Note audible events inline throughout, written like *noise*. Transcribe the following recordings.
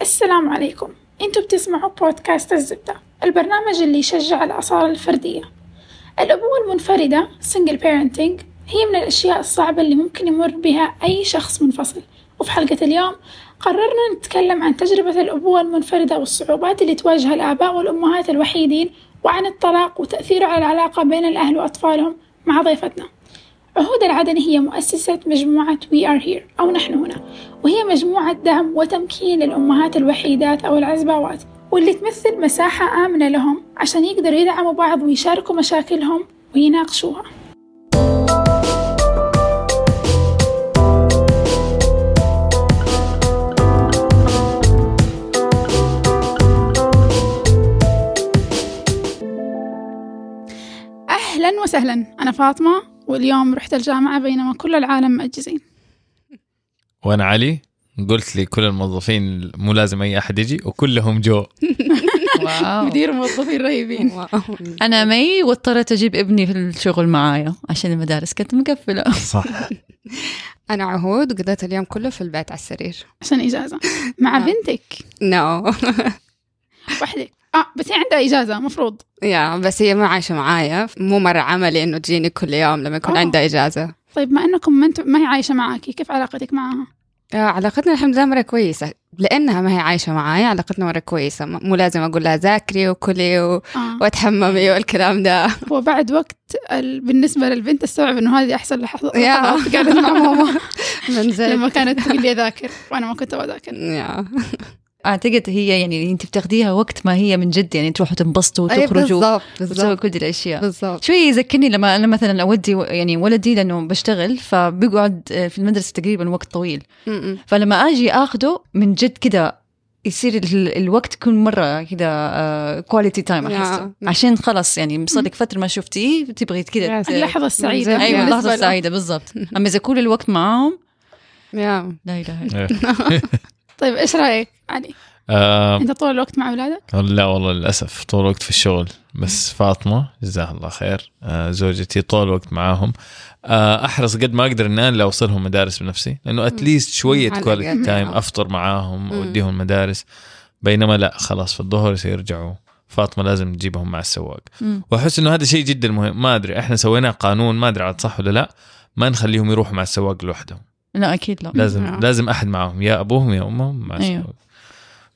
السلام عليكم. أنتوا بتسمعوا بودكاست الزبدة البرنامج اللي يشجع الأصالة الفردية. الأبوة المنفردة single parenting هي من الأشياء الصعبة اللي ممكن يمر بها أي شخص منفصل. وفي حلقة اليوم قررنا نتكلم عن تجربة الأبوة المنفردة والصعوبات اللي تواجه الآباء والأمهات الوحيدين وعن الطلاق وتأثيره على العلاقة بين الأهل وأطفالهم مع ضيفتنا. عهود العدني هي مؤسسة مجموعة We Are Here أو نحن هنا. وهي مجموعة دعم وتمكين للأمهات الوحيدات أو العزباوات. واللي تمثل مساحة آمنة لهم عشان يقدروا يدعموا بعض ويشاركوا مشاكلهم ويناقشوها. أهلا وسهلا. أنا فاطمة. واليوم رحت الجامعة بينما كل العالم مأجزين. وأنا علي قلت لي كل الموظفين مو لازم أي أحد يجي وكلهم جو. واو *laughs* *laughs* مدير موظفين رهيبين. أنا مي واضطريت أجيب ابني في الشغل معايا عشان المدارس كانت مقفلة. صح. *laughs* أنا عهود وقضيت اليوم كله في البيت على السرير. عشان إجازة. مع آه. بنتك؟ No وحدك؟ آه بس هي عندها إجازة مفروض. Yeah بس هي ما عايشة معايا. مو مرة عملي إنه تجيني كل يوم لما يكون آه. عندها إجازة. طيب ما إنكم ما انت ما هي عايشة معاكي كيف علاقتك معها؟ آه، علاقتنا الحمد لله مرة كويسة لأنها ما هي عايشة معايا علاقتنا مرة كويسة. مو لازم أقول لها ذاكري وكلي و... آه. وتحممي والكلام ده. هو بعد وقت ال... بالنسبة للبنت استوعب إنه هذه أحسن لحظة. يا. لحظات قعدت مع ماما. *laughs* من زين. لما كانت تقول لي اذاكر وأنا ما كنت أذاكر. يا. أعتقد هي يعني أنت بتاخديها وقت ما هي من جد يعني تروحوا تنبسطوا وتخرجوا بالضبط وتسوي بالضبط كل دي الأشياء بالضبط شوي يذكرني لما أنا مثلا أودي و- يعني ولدي لأنه بشتغل فبيقعد في المدرسة تقريبا وقت طويل م- م. فلما آجي آخده من جد كده يصير ال- الوقت يكون مرة كده quality time. أحسه عشان خلاص يعني صار لك فترة ما شفتيه تبغي كده Yes. اللحظة السعيدة. أيوه اللحظة السعيدة بالضبط *laughs* أما إذا كل الوقت معاهم يا لا إله إلا *laughs* الله. *laughs* طيب إيش رأيك؟ علي آه أنت طول الوقت مع أولادك؟ لا والله للأسف طول الوقت في الشغل. بس فاطمة جزاها الله خير. آه زوجتي طول الوقت معاهم. آه أحرص قد ما أقدر ان أنا اللي أوصلهم مدارس بنفسي لأنه at least شوية quality. time أفطر معاهم. أوديهم مدارس بينما لا خلاص في الظهر يرجعوا فاطمة لازم تجيبهم مع السواق. وأحس إنه هذا شيء جدا مهم. ما أدري إحنا سوينا قانون ما أدري عاد صح ولا لا. ما نخليهم يروحوا مع السواق لوحدهم. لا أكيد لا. لازم نعم. لازم أحد معهم يا أبوهم يا أمهم مع أيوه.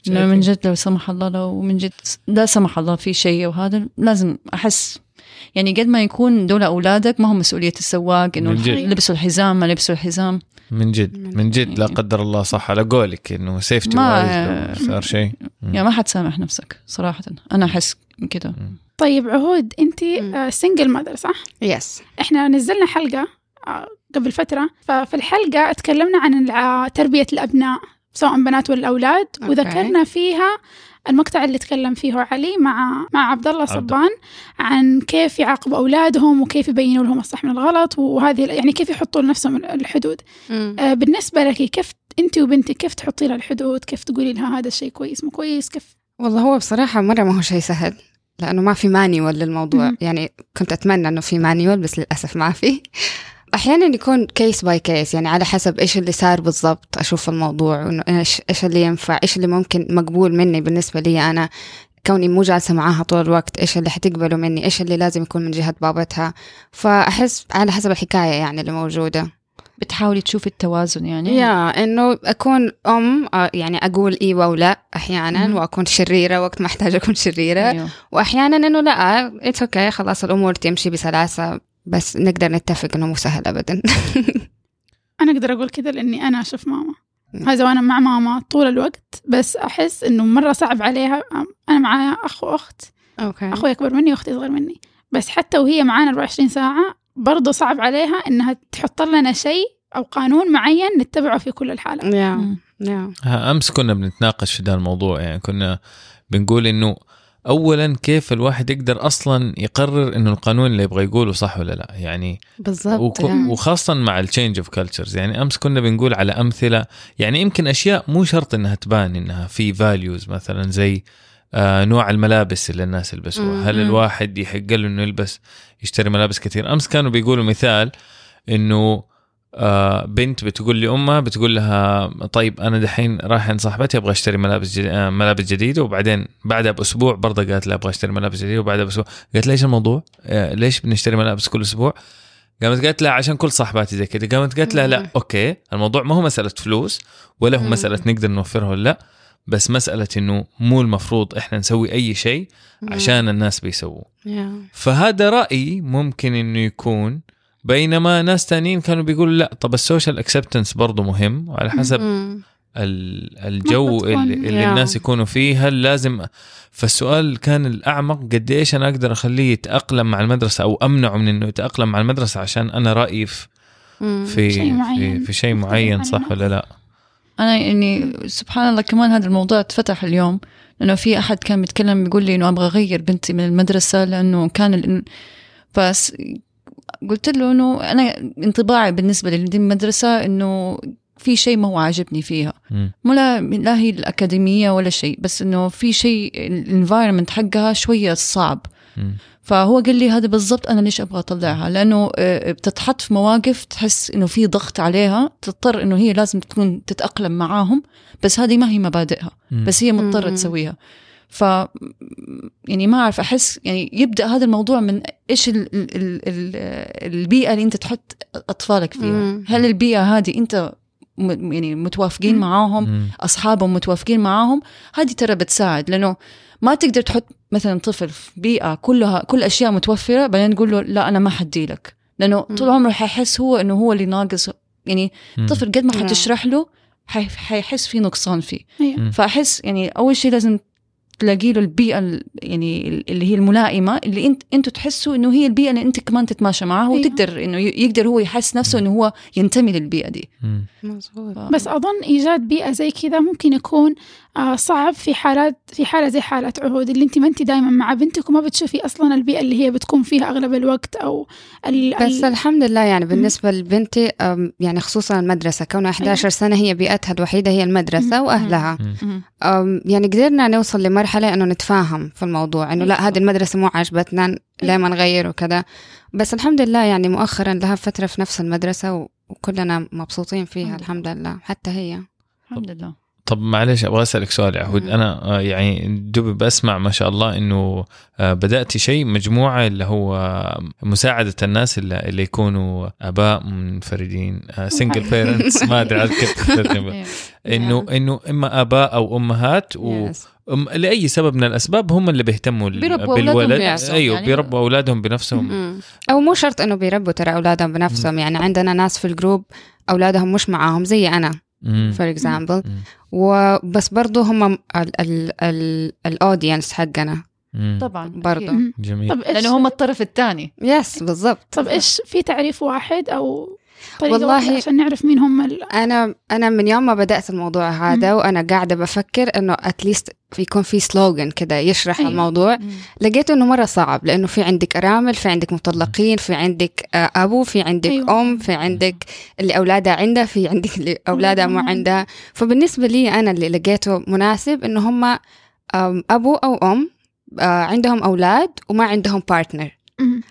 من جد لو سمح الله لو من جد لا سمح الله في شيء وهذا لازم أحس. يعني قد ما يكون دول أولادك ما هم مسؤولية السواق إنه. لبسوا الحزام ما لبسوا الحزام. من جد. من جد. لا قدر الله صح. على قولك إنه safety ما- صار شيء. يعني ما حتسامح نفسك صراحة. أنا أحس كده. طيب عهود انت. single mother صح؟ Yes إحنا نزلنا حلقة آه، قبل فترة. ففي الحلقة تكلمنا عن الع- تربية الأبناء سواء بنات ولا okay. وذكرنا فيها المقطع اللي تكلم فيه علي مع مع عبد الله صبان عن كيف يعاقبوا أولادهم وكيف يبينوا لهم الصح من الغلط. وهذه يعني كيف يحطوا لنفسهم الحدود. م. آه، بالنسبة لك كيف أنت وبنتك كيف تحطي لها الحدود؟ كيف تقولي لها هذا الشيء كويس مو كويس؟ كيف؟ والله هو بصراحة مرة ما هو شيء سهل لأنه ما في manual للموضوع. مم. يعني كنت أتمنى إنه في manual بس للأسف ما في. أحيانا يكون case by case يعني على حسب إيش اللي صار بالضبط أشوف الموضوع وإنه إيش إيش اللي ينفع إيش اللي ممكن مقبول مني بالنسبة لي أنا. كوني مو جالسة معاها طول الوقت إيش اللي حتقبله مني إيش اللي لازم يكون من جهة بابتها. فأحس على حسب الحكاية يعني اللي موجودة. بتحاولي تشوفي التوازن يعني؟ يا إنه أكون أم آه، يعني أقول إيوه ولا أحيانا مهم. وأكون شريرة وقت ما أحتاج أكون شريرة. أيوه. واحيانا إنه لا it's okay خلاص الأمور تمشي بسلاسة. بس نقدر نتفق إنه مو سهل ابدا. *laughs* أنا أقدر أقول كذا لأني أنا أشوف ماما. هذا وأنا مع ماما طول الوقت بس أحس إنه مرة صعب عليها. أنا معايا أخ وأخت. أوكي. أخوي أكبر مني وأختي أصغر مني. بس حتى وهي معانا 24 ساعة برضه صعب عليها إنها تحط لنا شيء أو قانون معين نتبعه في كل الحالات. يا ها، أمس كنا بنتناقش في ده الموضوع يعني كنا بنقول إنه اولا كيف الواحد يقدر أصلا يقرر إنه القانون اللي يبغى يقوله صح ولا لا يعني بالضبط وك- yeah. وخاصة مع ال change of cultures يعني أمس كنا بنقول على أمثلة يعني يمكن أشياء مو شرط إنها تبان إنها في values مثلا زي آه نوع الملابس اللي الناس يلبسوها هل. الواحد يحق له إنه يلبس يشتري ملابس كثير أمس كانوا بيقولوا مثال إنه بنت بتقول لامها بتقول لها طيب أنا دحين رايح عند صاحبتي أبغى أشتري ملابس جديد آه ملابس جديدة وبعدين بعدها بأسبوع برضه قالت لها أبغى أشتري ملابس جديدة وبعدها بأسبوع قالت لها إيش الموضوع؟ آه ليش بنشتري ملابس كل أسبوع؟ قامت قالت لها عشان كل صاحباتي زي كذا قامت قالت لها لا. okay الموضوع ما هو مسألة فلوس ولا هو. مسألة نقدر نوفرها ولا لا بس مسألة إنه مو المفروض إحنا نسوي أي شيء عشان الناس بيسووه. فهذا رأيي ممكن إنه يكون بينما ناس تانيين كانوا بيقولوا لا طب ال social acceptance برضه مهم وعلى حسب الجو اللي, اللي. الناس يكونوا فيه هل لازم فالسؤال كان الأعمق قد إيش أنا أقدر أخليه يتأقلم مع المدرسة أو أمنعه من إنه يتأقلم مع المدرسة عشان أنا رأيي في. في شيء معين. في شيء مختلف معين صح ولا لا أنا يعني سبحان الله كمان هذا الموضوع اتفتح اليوم لأنه في أحد كان بيتكلم بيقول لي إنه أبغى أغير بنتي من المدرسة لأنه كان. بس قلت له إنه أنا انطباعي بالنسبة لدي المدرسة إنه في شيء ما هو عاجبني فيها. مو لا, لا هي الأكاديمية ولا شيء بس إنه في شيء الانفايرمنت حقها شوية صعب مم. فهو قال لي هذا بالضبط أنا ليش أبغى أطلعها لأنه آه، بتتحط في مواقف تحس إنه في ضغط عليها تضطر إنه هي لازم تكون تتأقلم معاهم بس هذه ما هي مبادئها. بس هي مضطرة مم. تسويها ف يعني ما أعرف أحس يعني يبدأ هذا الموضوع من إيش ال ال ال ال البيئة اللي أنت تحط أطفالك فيها مم. هل البيئة هذه أنت يعني متوافقين مم. معاهم مم. أصحابهم متوافقين معاهم هذه ترى بتساعد لأنه ما تقدر تحط مثلا طفل في بيئة كلها كل أشياء متوفرة بعدين تقول له لا أنا ما حدي لك لأنه مم. طول عمره حيحس هو إنه هو اللي ناقص يعني مم. طفل قد ما نعم. حتشرح له حي- حيحس في نقصان فيه أيوة. مم. فأحس يعني أول شيء لازم تلاقي له البيئة ال- يعني اللي هي الملائمة اللي انت أنتوا تحسوا إنه هي البيئة اللي انت كمان تتماشى معاها أيوة. وتقدر إنه يقدر هو يحس نفسه إنه هو ينتمي للبيئة دي. مظبوط ف- بس أظن إيجاد بيئة زي كذا ممكن يكون آه، صعب في حالات في حالة زي حالة عهود اللي أنت ما أنت دائما مع بنتك وما بتشوفي أصلا البيئة اللي هي بتكون فيها أغلب الوقت أو ال بس ال- الحمد لله يعني بالنسبة لبنتي أم، يعني خصوصا المدرسة كونها 11 سنة هي بيئتها الوحيدة هي. وأهلها مم. مم. أم، يعني قدرنا نوصل لمرحلة إنه نتفاهم في الموضوع إنه لا أيوة. هذه المدرسة مو عجبتنا ليه ما نغير وكذا؟ بس الحمد لله يعني مؤخرا لها فترة في نفس المدرسة و- وكلنا مبسوطين فيها الحمد لله. حتى هي. الحمد لله. طب معلش أبغى أسألك سؤال يا عهود مم. أنا آه، يعني دوبي بسمع ما شاء الله إنه آه، بداتي شيء مجموعة اللي هو مساعدة الناس اللي, اللي يكونوا آباء منفردين *laughs* single parents ما أدري عاد كيف تترجم. *laughs* إنه إنه إما آباء أو أمهات و لأي سبب من الأسباب هم اللي بيهتموا بيربوا أولادهم بالولد بنفسهم أيوه يعني. بيربوا أولادهم بنفسهم مم. أو مو شرط إنه بيربوا ترى أولادهم بنفسهم يعني عندنا ناس في ال group أولادهم مش معاهم زي أنا. for example. وبس برضه هم ال audience حقنا. طبعا. مم. جميل طب لأنه هم الطرف الثاني yes بالضبط طب إيش في تعريف واحد أو طريقة والله- واحدة عشان نعرف مين هم ال... أنا أنا من يوم ما بدأت الموضوع هذا وأنا قاعدة بفكر إنه at least يكون في slogan كده يشرح أيوة. الموضوع لقيت إنه مرة صعب لأنه في عندك أرامل في عندك مطلقين في عندك آه، أبو في عندك أيوة. أيوة. أم في عندك اللي أولادها عندها في عندك اللي اولادها مو أولادها ما عندها فبالنسبة لي أنا اللي لقيته مناسب إنه هم أبو أو أم آه، عندهم أولاد وما عندهم partner مم.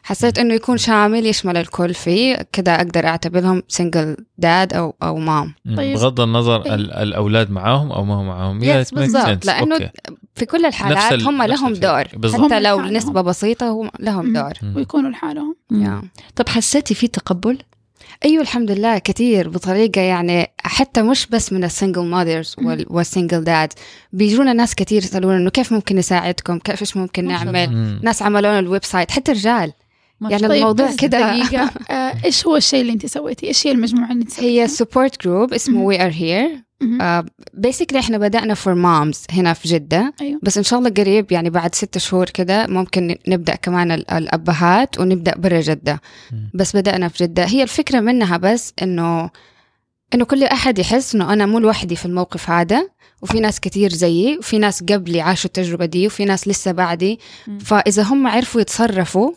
حسيت إنه يكون شامل يشمل الكل فيه كذا أقدر أعتبرهم single dad أو أو mom. طيب. بغض النظر إيه. ال- الأولاد معاهم أو ما هم معاهم makes بالضبط. لأنه okay. في كل الحالات ال- هم لهم. دور بالضبط. حتى لو. نسبة بسيطة هم لهم. دور. ويكونوا لحالهم yeah. طب حسيتي في تقبل؟ أيوه الحمد لله كثير بطريقة يعني حتى مش بس من ال single mothers وال single dad بيجونا ناس كثير يسألونا إنه كيف ممكن نساعدكم كيف إيش ممكن نعمل. ناس عملوا لنا ال website حتى رجال يعني الله. الموضوع كده دقيقة *laughs* آه، إيش هو الشيء اللي أنت سويتيه؟ إيش هي المجموعة اللي أنت هي سويتيها؟ support group اسمه. We are here. basically إحنا بدأنا for moms هنا في جدة. أيوه. بس إن شاء الله قريب يعني بعد ستة شهور كده ممكن نبدأ كمان ال- الأبهات ونبدأ برا جدة. مم. بس بدأنا في جدة. هي الفكرة منها بس إنه إنه كل أحد يحس إنه أنا مو لوحدي في الموقف هذا وفي ناس كتير زيي وفي ناس قبلي عاشوا التجربة دي وفي ناس لسه بعدي. مم. فإذا هم عرفوا يتصرفوا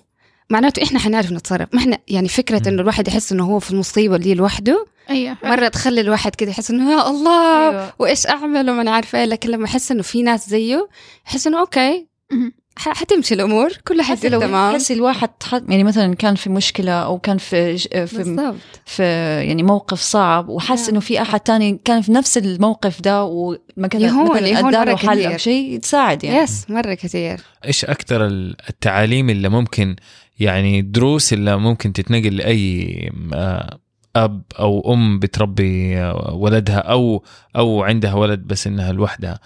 معناته إحنا حنعرف نتصرف. ما إحنا يعني فكرة. إنه الواحد يحس إنه هو في المصيبة دي لوحده أيوه. مرة تخلي الواحد كده يحس إنه يا الله أيوة. وإيش أعمل؟ وما أنا عارفة إيه، لكن لما احس إنه في ناس زيه يحس إنه okay حتمشي الأمور. حتى حتصير لو تمام تحسي الواحد يعني مثلا كان في مشكلة أو كان في في بالضبط. في يعني موقف صعب وحس نعم. إنه في أحد تاني كان في نفس الموقف ده وما كان مثلا له حل. أو شيء تساعد يعني. yes مرة كثير إيش أكثر التعاليم اللي ممكن يعني دروس اللي ممكن تتنقل لأي آه، أب أو أم بتربي آه، ولدها أو أو عندها ولد بس إنها لوحدها.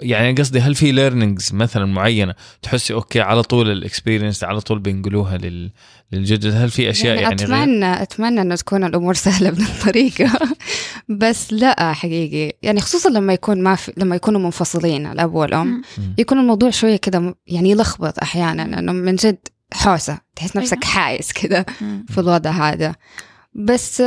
يعني قصدي هل في learnings مثلا معينة تحسي okay على طول ال experience على طول بنقولوها لل للجدد؟ هل في أشياء يعني, غير؟ أتمنى أتمنى انه تكون الأمور *laughs* سهلة بهذه الطريقة بس لا حقيقي. يعني خصوصا لما يكون ما في لما يكونوا منفصلين الأب والأم. يكون الموضوع شوية كده يعني يلخبط أحيانا انه من جد حوسة تحس نفسك أيوة. حايس كده. في الوضع هذا بس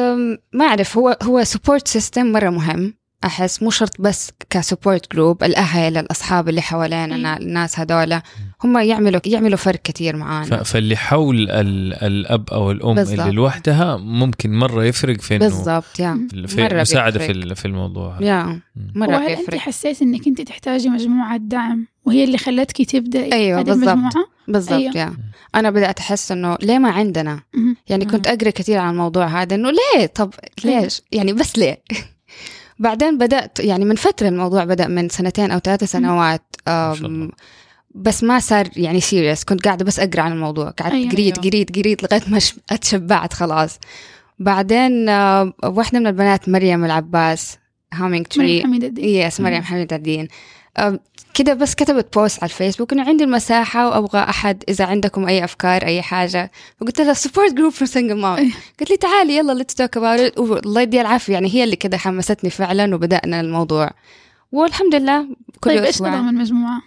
ما أعرف هو هو support system مرة مهم أحس مو شرط بس ك support group الأهل الأصحاب اللي حوالينا. الناس هذولا هم يعملوا يعملوا فرق كثير معانا فاللي حول ال- الأب أو الأم بالضبط. اللي لوحدها ممكن مرة يفرق في إنه بالضبط yeah في مرة مساعدة في بيفرق. في الموضوع هذا. يا. مرة وهل أنت بيفرق حسيت إنك أنت تحتاجي مجموعة دعم وهي اللي خلتك تبدأي أيوة، هذه بالضبط. المجموعة بالضبط أيوة. يا أنا بدأت أحس إنه ليه ما عندنا. يعني كنت أقرأ كثير عن الموضوع هذا إنه ليه طب. ليش يعني بس ليه *laughs* بعدين بدأت يعني من فترة الموضوع بدأ من سنتين أو ثلاث سنوات بس ما صار يعني serious كنت قاعدة بس أقرأ عن الموضوع. قعدت أيوة. قريت أيوة. قريت قريت لغاية ما اتشبعت خلاص. بعدين آه، واحدة من البنات مريم العباس هامينج تري مريم حميد الدين. yes مريم حميد الدين. كده بس كتبت post على الفيسبوك إنه عندي المساحة وأبغى أحد إذا عندكم أي أفكار أي حاجة. فقلت لها support group for single mom. قالت لي تعالي يلا let's talk about it والله يديها العافية. يعني هي اللي كده حمستني فعلا وبدأنا الموضوع. والحمد لله كل طيب إيش نظام المجموعة؟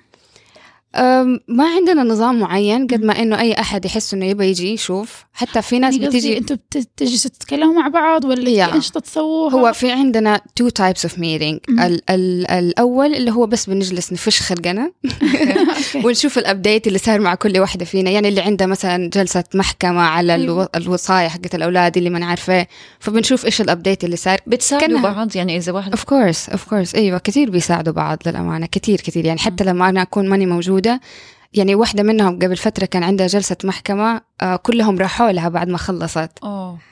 ما عندنا نظام معين قد ما إنه أي أحد يحس إنه يبغى يجي يشوف. حتى في ناس يعني بتيجي أنتوا بتجلسوا تتكلموا مع بعض ولا. في أنشطة تسووها؟ هو في عندنا two types of meeting. الأول اللي هو بس بنجلس نفش خلقنا. *laughs* *laughs* ونشوف ال update اللي صار مع كل واحدة فينا. يعني اللي عنده مثلا جلسة محكمة على أيوة. ألو... الوصايه حقت الأولاد اللي ما نعرفه. فبنشوف إيش ال update اللي صار. بتساعدوا بعض؟ يعني إذا واحد of course of course أيوه كثير بيساعدوا بعض للأمانة. كثير كثير يعني حتى لما أنا أكون ماني موجودة يعني واحدة منهم قبل فترة كان عندها جلسة محكمة آه كلهم راحوا لها بعد ما خلصت.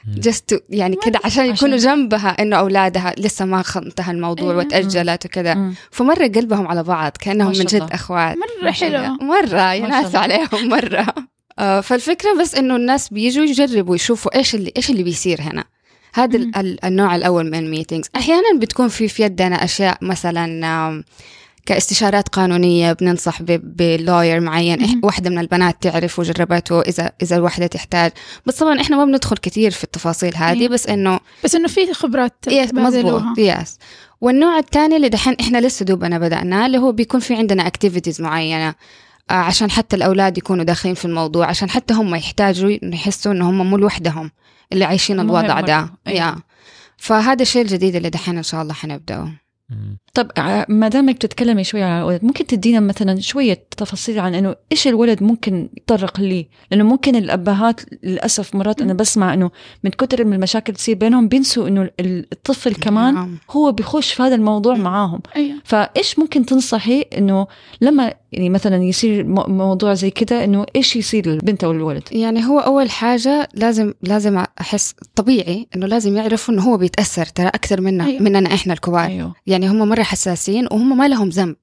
just يعني كده عشان يكونوا جنبها إنه أولادها لسه ما انتهى الموضوع أيوة. وتأجلت وكذا مم. فمره قلبهم على بعض كأنهم من جد. أخوات. مرة حلوة. مرة يا ما شاء الله. عليهم مرة. آه، فالفكرة بس إنه الناس بيجوا يجربوا يشوفوا إيش اللي إيش اللي بيصير هنا. هذا النوع الأول من ال meetings أحيانا بتكون في في يدنا أشياء مثلا كاستشارات قانونية بننصح ب- ب lawyer معين. واحدة من البنات تعرف وجربته إذا إذا الوحدة تحتاج بس طبعا إحنا ما بندخل كثير في التفاصيل هذه أيوة. بس إنه بس إنه في خبرات yes. مظبوط yes والنوع الثاني اللي دحين إحنا لسه دوبنا بدأناه اللي هو بيكون في عندنا اكتيفيتيز معينة آه، عشان حتى الأولاد يكونوا داخلين في الموضوع عشان حتى هم يحتاجوا يحسوا إنه هم مو لوحدهم اللي عايشين الوضع. ده. يا فهذا الشيء الجديد اللي دحين إن شاء الله حنبدأه. طب ما دامك بتتكلمي شوي عن الولد ممكن تدينا مثلا شوية تفاصيل عن إنه إيش الولد ممكن يتطرق ليه؟ لأنه ممكن الأبهات للأسف مرات أنا بسمع إنه من كتر من المشاكل تصير بينهم بينسوا إنه ال- الطفل كمان نعم. هو بيخش في هذا الموضوع. معاهم. أيوه. فإيش ممكن تنصحي إنه لما يعني مثلا يصير مو- موضوع زي كده إنه إيش يصير للبنت أو الولد؟ يعني هو أول حاجة لازم لازم أحس طبيعي إنه لازم يعرفوا إنه هو بيتأثر ترى أكثر منا أيوة. مننا إحنا الكبار. أيوه. يعني هم مرة حساسين وهم ما لهم ذنب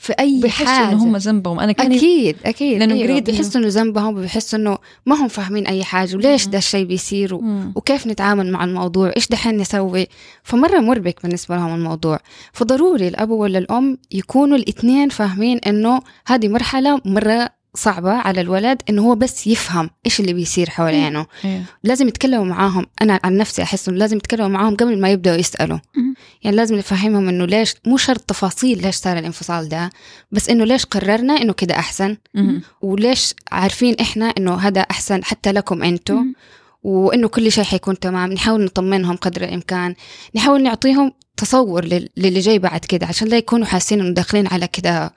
في أي بيحسوا حاجة انه هم ذنبهم أنا كان أكيد أكيد لأنه أيوة. قريت بيحسوا إنه ذنبهم وبيحسوا إنه ما هم فاهمين أي حاجة وليش. ده الشيء بيصير. وكيف نتعامل مع الموضوع إيش دحين نسوي فمرة مربك بالنسبة لهم الموضوع فضروري الأب ولا الأم يكونوا الاثنين فاهمين إنه هذه مرحلة مرة صعبة على الولد انه هو بس يفهم إيش اللي بيصير حوالينه أيوة. لازم يتكلموا معاهم أنا عن نفسي أحس إنه لازم يتكلموا معاهم قبل ما يبدأوا يسألوا مم. يعني لازم نفهمهم إنه ليش مو شرط تفاصيل ليش صار الانفصال ده بس إنه ليش قررنا إنه كده أحسن مم. وليش عارفين إحنا إنه هذا أحسن حتى لكم أنتم مم. وإنه كل شيء حيكون تمام نحاول نطمنهم قدر الإمكان نحاول نعطيهم تصور لل- للي جاي بعد كده عشان لا يكونوا حاسين إنه داخلين على كده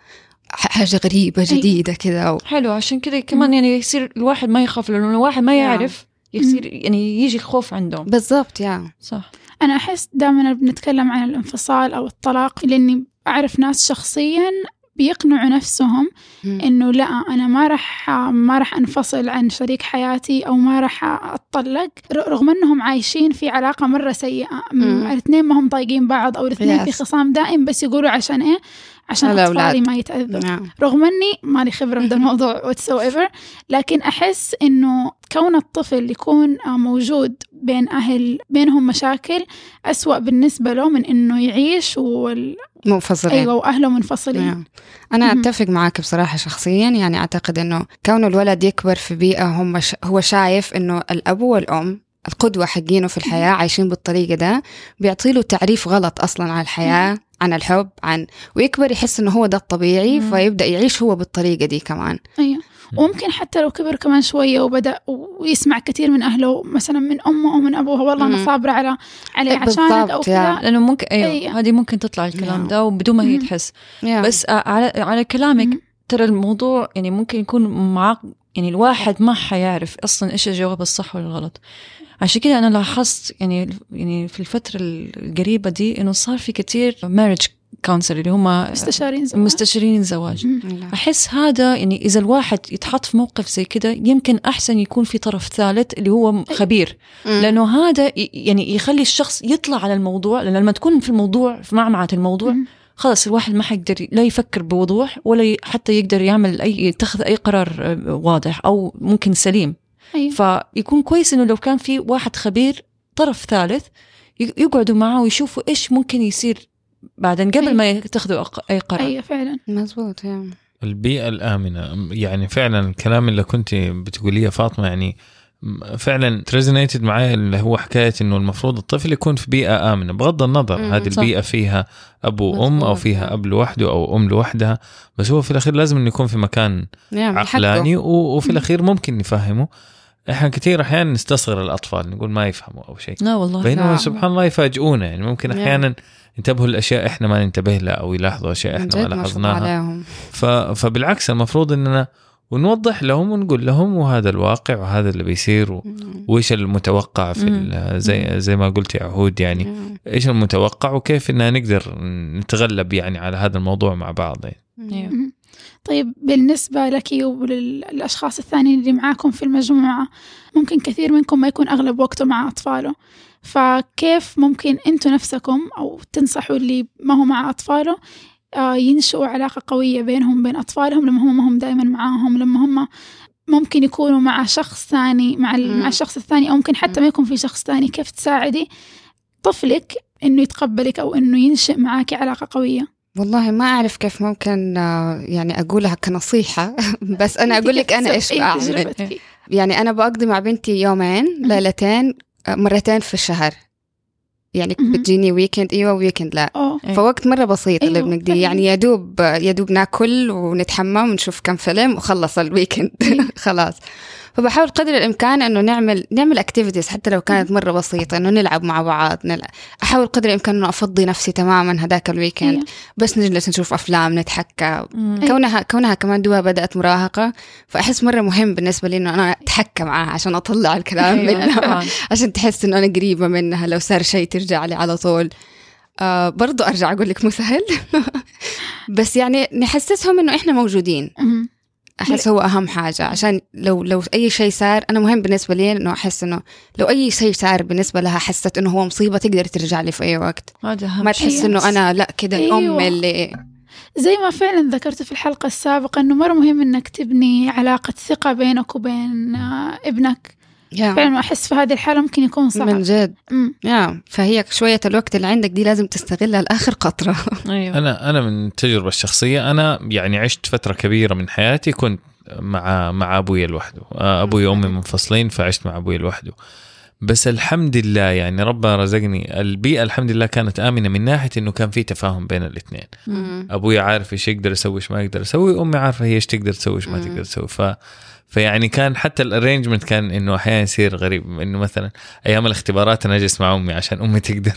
حاجة غريبة جديدة كده و... حلو عشان كده كمان يعني يصير الواحد ما يخاف لأنه الواحد ما. يعرف يصير يعني يجي الخوف عندهم بالضبط يا صح أنا أحس دائما بنتكلم عن الانفصال أو الطلاق لأني أعرف ناس شخصيا بيقنعوا نفسهم مم. إنه لا أنا ما راح ما راح أنفصل عن شريك حياتي أو ما راح أتطلق ر- رغم إنهم عايشين في علاقة مرة سيئة م- مم. الاثنين ما هم طايقين بعض أو الاثنين في. خصام دائم بس يقولوا عشان إيه عشان. أطفالي ما يتأذوا نعم رغم أني مالي خبرة بهذا الموضوع whatsoever لكن أحس إنه كون الطفل يكون آه، موجود بين أهل بينهم مشاكل أسوأ بالنسبة له من إنه يعيش وال... منفصلين أيوه وأهله منفصلين نعم. أنا مهم. أتفق معك بصراحة شخصيا يعني أعتقد أنه كون الولد يكبر في بيئة هم ش... هو شايف أنه الأب والأم القدوة حقينه في الحياة عايشين بالطريقة ده بيعطي له تعريف غلط أصلا عن الحياة عن الحب عن ويكبر يحس أنه هو ده الطبيعي مم. فيبدأ يعيش هو بالطريقة دي كمان أيوه وممكن حتى لو كبر كمان شوية وبدأ ويسمع كثير من أهله مثلا من أمه أو من أبوه والله أنا مم. صابرة على عليه عشانك يا. كذا لأنه ممكن أيوه أيوة. هذه ممكن تطلع الكلام. ده وبدون ما هي. تحس. بس على على كلامك مم. ترى الموضوع يعني ممكن يكون معاق يعني الواحد ما حيعرف أصلا إيش الجواب الصح ولا الغلط عشان كده أنا لاحظت يعني يعني في الفترة القريبة دي إنه صار في كتير مارج كونسل اللي هم مستشارين زواج. مستشارين. لا. أحس هذا يعني إذا الواحد يتحط في موقف زي كده يمكن أحسن يكون في طرف ثالث اللي هو خبير. لأنه هذا يعني يخلي الشخص يطلع على الموضوع لأن لما تكون في الموضوع في معمعة الموضوع. خلاص الواحد ما حيقدر لا يفكر بوضوح ولا حتى يقدر يعمل أي يتخذ أي قرار آه، واضح أو ممكن سليم أيوه فيكون كويس إنه لو كان في واحد خبير طرف ثالث ي- يقعدوا معاه ويشوفوا إيش ممكن يصير بعدين قبل ما يتخذوا أي قرار أيوه فعلا مزبوط يا. البيئة الآمنة يعني فعلا الكلام اللي كنت بتقوليه فاطمة يعني فعلا resonated معايا اللي هو حكاية إنه المفروض الطفل يكون في بيئة آمنة بغض النظر مم، هذه صح. البيئة فيها وأم أو مظبوط، فيها. أب لوحده أو أم لوحدها بس هو في الأخير لازم إنه يكون في مكان. عقلاني و- وفي الأخير ممكن نفهمه إحنا كثير أحيانا نستصغر الأطفال نقول ما يفهموا أو شيء لا والله بينما نعم. سبحان الله يفاجئونا يعني ممكن نعم. أحيانا ينتبهوا لأشياء إحنا ما ننتبه لها أو يلاحظوا أشياء إحنا ما لاحظناها ف... فبالعكس المفروض إننا ونوضح لهم ونقول لهم وهذا الواقع وهذا اللي بيصير و... مم. وإيش المتوقع في ال... زي زي ما قلت يا عهود يعني مم. إيش المتوقع وكيف إننا نقدر نتغلب يعني على هذا الموضوع مع بعض يعني. طيب بالنسبة لك وللأشخاص الثانيين اللي معاكم في المجموعة ممكن كثير منكم ما يكون أغلب وقته مع أطفاله. فكيف ممكن أنتوا نفسكم أو تنصحوا اللي ما هو مع أطفاله آه، ينشئوا علاقة قوية بينهم وبين أطفالهم لما هم ما هم دائما معاهم لما هم ممكن يكونوا مع شخص ثاني مع. مع الشخص الثاني أو ممكن حتى ما يكون في شخص ثاني. كيف تساعدي طفلك إنه يتقبلك أو إنه ينشئ معاك علاقة قوية؟ والله ما أعرف كيف ممكن آه، يعني أقولها كنصيحة. *laughs* بس أنا أقول لك أنا إيش تجربتك. يعني أنا بقضي مع بنتي يومين ليلتين آه، مرتين في الشهر. يعني. بتجيني weekend إيوه weekend لا. أوه. فوقت مرة بسيط اللي أيوة، بنقضيه. يعني يا دوب يا دوب ناكل ونتحمم ونشوف كم فيلم وخلص ال weekend *laughs* خلاص. فبحاول قدر الإمكان إنه نعمل نعمل activities حتى لو كانت مرة بسيطة إنه نلعب مع بعض نلعب. أحاول قدر الإمكان إنه أفضي نفسي تماما هذاك ال weekend أيوة. بس نجلس نشوف أفلام نتحكى مم. كونها كونها كمان دوبها بدأت مراهقة فأحس مرة مهم بالنسبة لي إنه أنا أتحكى معاها عشان أطلع الكلام أيوة، منها. *laughs* عشان تحس إنه أنا قريبة منها لو صار شيء ترجع لي على طول آه برضو أرجع أقول لك مو سهل *laughs* بس يعني نحسسهم إنه إحنا موجودين. أحس هو أهم حاجة عشان لو لو أي شيء صار أنا مهم بالنسبة لي إنه أحس إنه لو أي شيء صار بالنسبة لها حست إنه هو مصيبة تقدر ترجع لي في أي وقت هذا ما. تحس إنه أنا لا كده الأم أيوة. اللي زي ما فعلا ذكرت في الحلقة السابقة إنه مرة مهم إنك تبني علاقة ثقة بينك وبين آه، ابنك يا فعلا أحس في هذه الحالة ممكن يكون من صعب جد. أمم. يا فهي شوية الوقت اللي عندك دي لازم تستغلها لآخر قطره *laughs* أيوه. أنا أنا من التجربه الشخصية أنا يعني عشت فترة كبيرة من حياتي كنت مع مع أبوي لوحده. أبوي وأمي منفصلين فعشت مع أبوي لوحده. بس الحمد لله يعني ربنا رزقني البيئة الحمد لله كانت آمنة من ناحية إنه كان في تفاهم بين الاثنين. أبوي عارف إيش يقدر يسوي إيش ما يقدر يسوي امي عارفة هي إيش تقدر تسوي إيش ما. تقدر تسوي. ف فيعني كان حتى ال arrangement كان إنه أحيانا يصير غريب إنه مثلا أيام الاختبارات أنا أجلس مع أمي عشان أمي تقدر.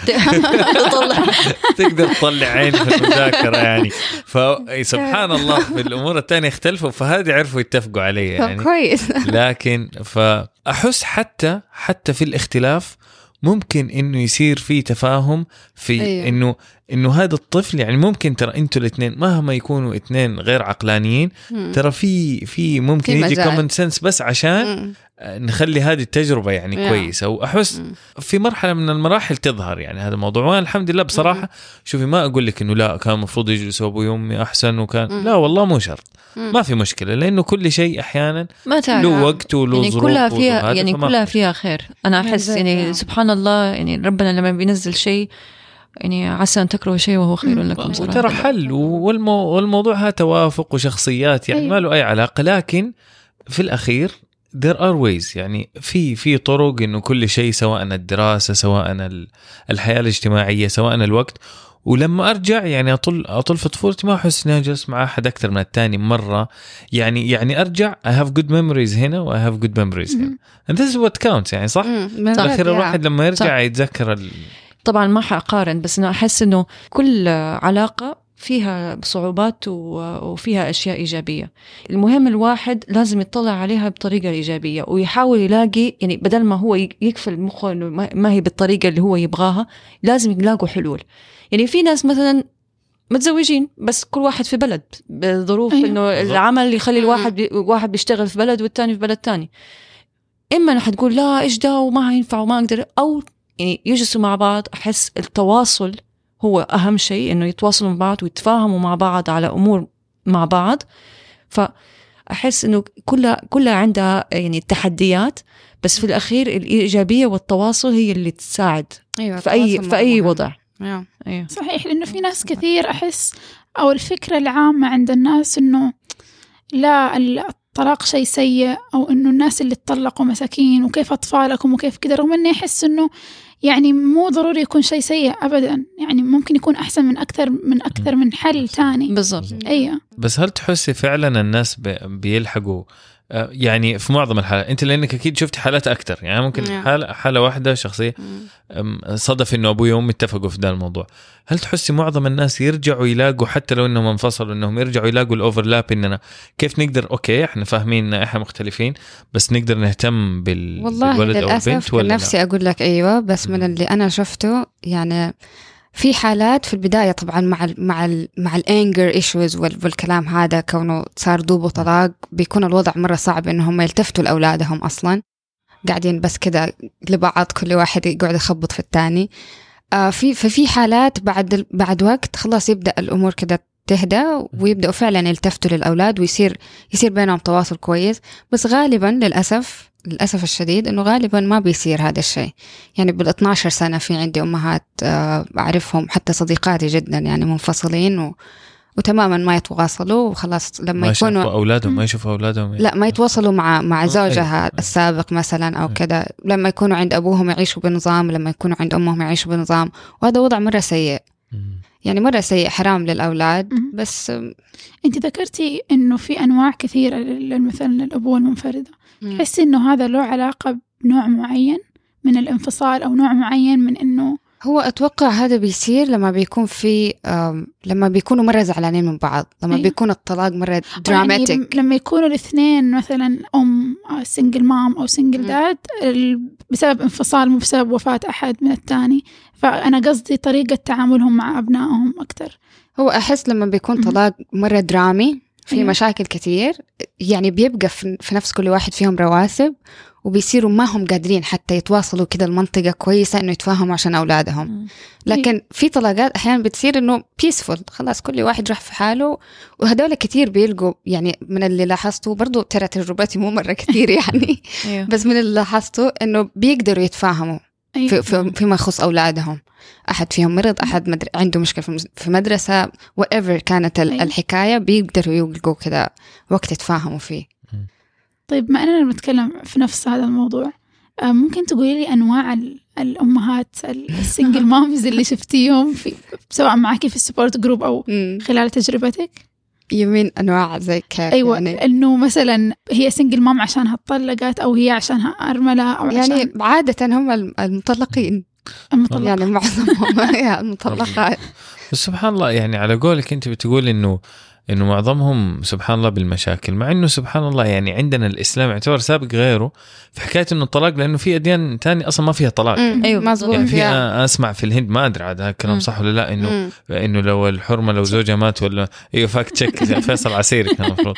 *laughs* تقدر تطلع عين في المذاكرة يعني. فسبحان *laughs* الله في الأمور الثانية اختلفوا فهذه عرفوا يتفقوا علي يعني. كويس. لكن فاحس حتى حتى في الاختلاف ممكن إنه يصير في تفاهم في أيوة. أيوه. إنه إنه هذا الطفل يعني ممكن ترى أنتوا الاثنين مهما يكونوا اثنين غير عقلانيين مم. ترى في في ممكن في يجي. common sense بس عشان مم. نخلي هذه التجربة يعني Yeah. كويسة وأحس مم. في مرحلة من المراحل تظهر يعني هذا الموضوع وأنا الحمد لله بصراحة شوفي ما أقول لك إنه لا كان المفروض يجلسوا أبوي وامي أحسن وكان. لا والله مو شرط. ما في مشكلة لأنه كل شيء أحيانا ما تعرف له وقت وله يعني ظروف كلها فيها يعني كلها في فيها خير أنا أحس بالضبط، يعني. سبحان الله يعني ربنا لما بينزل شيء يعني عسى أن تكرهوا شيء وهو خير لكم صراحة وترى حل والمو والموضوع ها توافق وشخصيات يعني أيوة. ما له أي علاقة لكن في الأخير there are ways يعني في في طرق إنه كل شيء سواء الدراسة سواء ال- الحياة الاجتماعية سواء الوقت ولما أرجع يعني أطل أطل في طفولتي ما أحس إني أجلس مع أحد أكثر من الثاني مرة يعني يعني أرجع I have good memories هنا و I have good memories هنا and this is what counts يعني صح؟ مم. في الأخير يا. الواحد لما يرجع صح. يتذكر ال... طبعا ما حقارن بس إنه أحس إنه كل علاقة فيها صعوبات وفيها أشياء إيجابية المهم الواحد لازم يطلع عليها بطريقة إيجابية ويحاول يلاقي يعني بدل ما هو يقفل مخه إنه ما- ما هي بالطريقة اللي هو يبغاها لازم يلاقوا حلول يعني في ناس مثلا متزوجين بس كل واحد في بلد بظروف أيوة. إنه. العمل يخلي. الواحد بي واحد بيشتغل في بلد والتاني في بلد تاني إما انه حتقول لا إيش ده وما ينفع وما أقدر أو يعني يجلسوا مع بعض أحس التواصل هو أهم شيء إنه يتواصلوا مع بعض ويتفاهموا مع بعض على أمور مع بعض فاحس إنه كلها كلها عندها يعني تحديات بس في الأخير الإيجابية والتواصل هي اللي تساعد أيوه في أي التواصل في مرة وضع. أيوة. أيوه صحيح لأنه في ناس كثير أحس أو الفكرة العامة عند الناس إنه لا الطلاق شيء سيء أو إنه الناس اللي اتطلقوا مساكين وكيف أطفالكم وكيف كذا رغم إني أحس إنه يعني مو ضروري يكون شيء سيء أبدا. يعني ممكن يكون أحسن من أكثر من أكثر من حل تاني. بالضبط. أيوة بس هل تحسي فعلا الناس بي- بيلحقوا يعني في معظم الحالات أنت لأنك أكيد شفتي حالات أكثر يعني ممكن نعم. حالة حالة واحدة شخصية صدف إنه أبوي وأمي اتفقوا في ذا الموضوع هل تحسي معظم الناس يرجعوا يلاقوا حتى لو إنهم انفصلوا إنهم يرجعوا يلاقوا ال overlap إننا كيف نقدر okay إحنا فاهمين إن إحنا مختلفين بس نقدر نهتم بال... والله بالولد أو البنت ولا نفسي أقول لك أيوة بس من. اللي أنا شفته يعني في حالات في البداية طبعا مع ال مع ال مع ال anger issues والكلام هذا كونه صار دوب وطلاق بيكون الوضع مرة صعب إنهم يلتفتوا لأولادهم أصلا. قاعدين بس كده لبعض كل واحد يقعد يخبط في الثاني آه في ففي حالات بعد بعد وقت خلاص يبدأ الأمور كده تهدى ويبدأوا فعلا يلتفتوا للأولاد ويصير يصير بينهم تواصل كويس. بس غالبا للأسف للأسف الشديد إنه غالبا ما بيصير هذا الشيء يعني بال 12 سنة في عندي أمهات آه، أعرفهم حتى صديقاتي جدا يعني منفصلين و... وتماما ما يتواصلوا وخلاص لما ما يكونوا يشوفوا أولادهم ما يشوفوا أولادهم لا ما يتواصلوا مع مع زوجها. السابق مثلا أو. كذا لما يكونوا عند أبوهم يعيشوا بنظام لما يكونوا عند أمهم يعيشوا بنظام وهذا وضع مرة سيء. يعني مرة سيء حرام للأولاد مم. بس أنت ذكرتي إنه في أنواع كثيرة لل- مثلا للأبوة المنفردة تحسي إنه هذا له علاقة بنوع معين من الانفصال أو نوع معين من إنه هو أتوقع هذا بيصير لما بيكون في لما بيكونوا مرة زعلانين من بعض لما أيوة. بيكون الطلاق مرة يعني dramatic لما يكونوا الاثنين مثلا أم single mom أو single. dad بسبب انفصال مو بسبب وفاة أحد من الثاني فأنا قصدي طريقة تعاملهم مع أبنائهم أكثر هو أحس لما بيكون. طلاق مرة درامي في. مشاكل كثير. يعني بيبقى في نفس كل واحد فيهم رواسب وبيصيروا ما هم قادرين حتى يتواصلوا كده المنطقة كويسة إنه يتفاهموا عشان أولادهم. لكن في طلاقات أحيانا بتصير إنه بيسفول خلاص كل واحد راح في حاله. وهدول كثير بيلقوا يعني من اللي لاحظته برضو ترى تجربتي مو مرة كثير يعني. *laughs* أيوه بس من اللي لاحظته إنه بيقدروا يتفاهموا. أيوة. في في فيما يخص أولادهم. أحد فيهم مرض أحد مدر... عنده مشكلة في مدرسة whatever كانت ال- أيوة. الحكاية بيقدروا يلقوا كذا وقت يتفاهموا فيه. طيب ما أننا بنتكلم في نفس هذا الموضوع آه، ممكن تقولي لي أنواع ال- الأمهات ال- *laughs* ال single moms اللي شفتيهم في سواء معك في ال support group أو خلال تجربتك؟ يمين أنواع زي كيف أيوة يعني؟ إنه مثلا هي single mom عشانها اتطلقت أو هي عشانها أرملة أو عشان يعني عادة هم الم- المطلقين. المطلقة. يعني معظمهم *laughs* المطلقات. بس سبحان الله يعني على قولك أنت بتقول إنه إنه معظمهم سبحان الله بالمشاكل مع إنه سبحان الله يعني عندنا الإسلام يعتبر سابق غيره في حكايه إنه الطلاق لأنه في أديان تانية أصلا ما فيها طلاق مم. أيوة، مظبوط يعني في yeah. أسمع في الهند ما أدري عاد هذا الكلام. صح ولا لا إنه. إنه لو الحرمة لو زوجها مات ولا أيوه fact check فيصل عسيري كان المفروض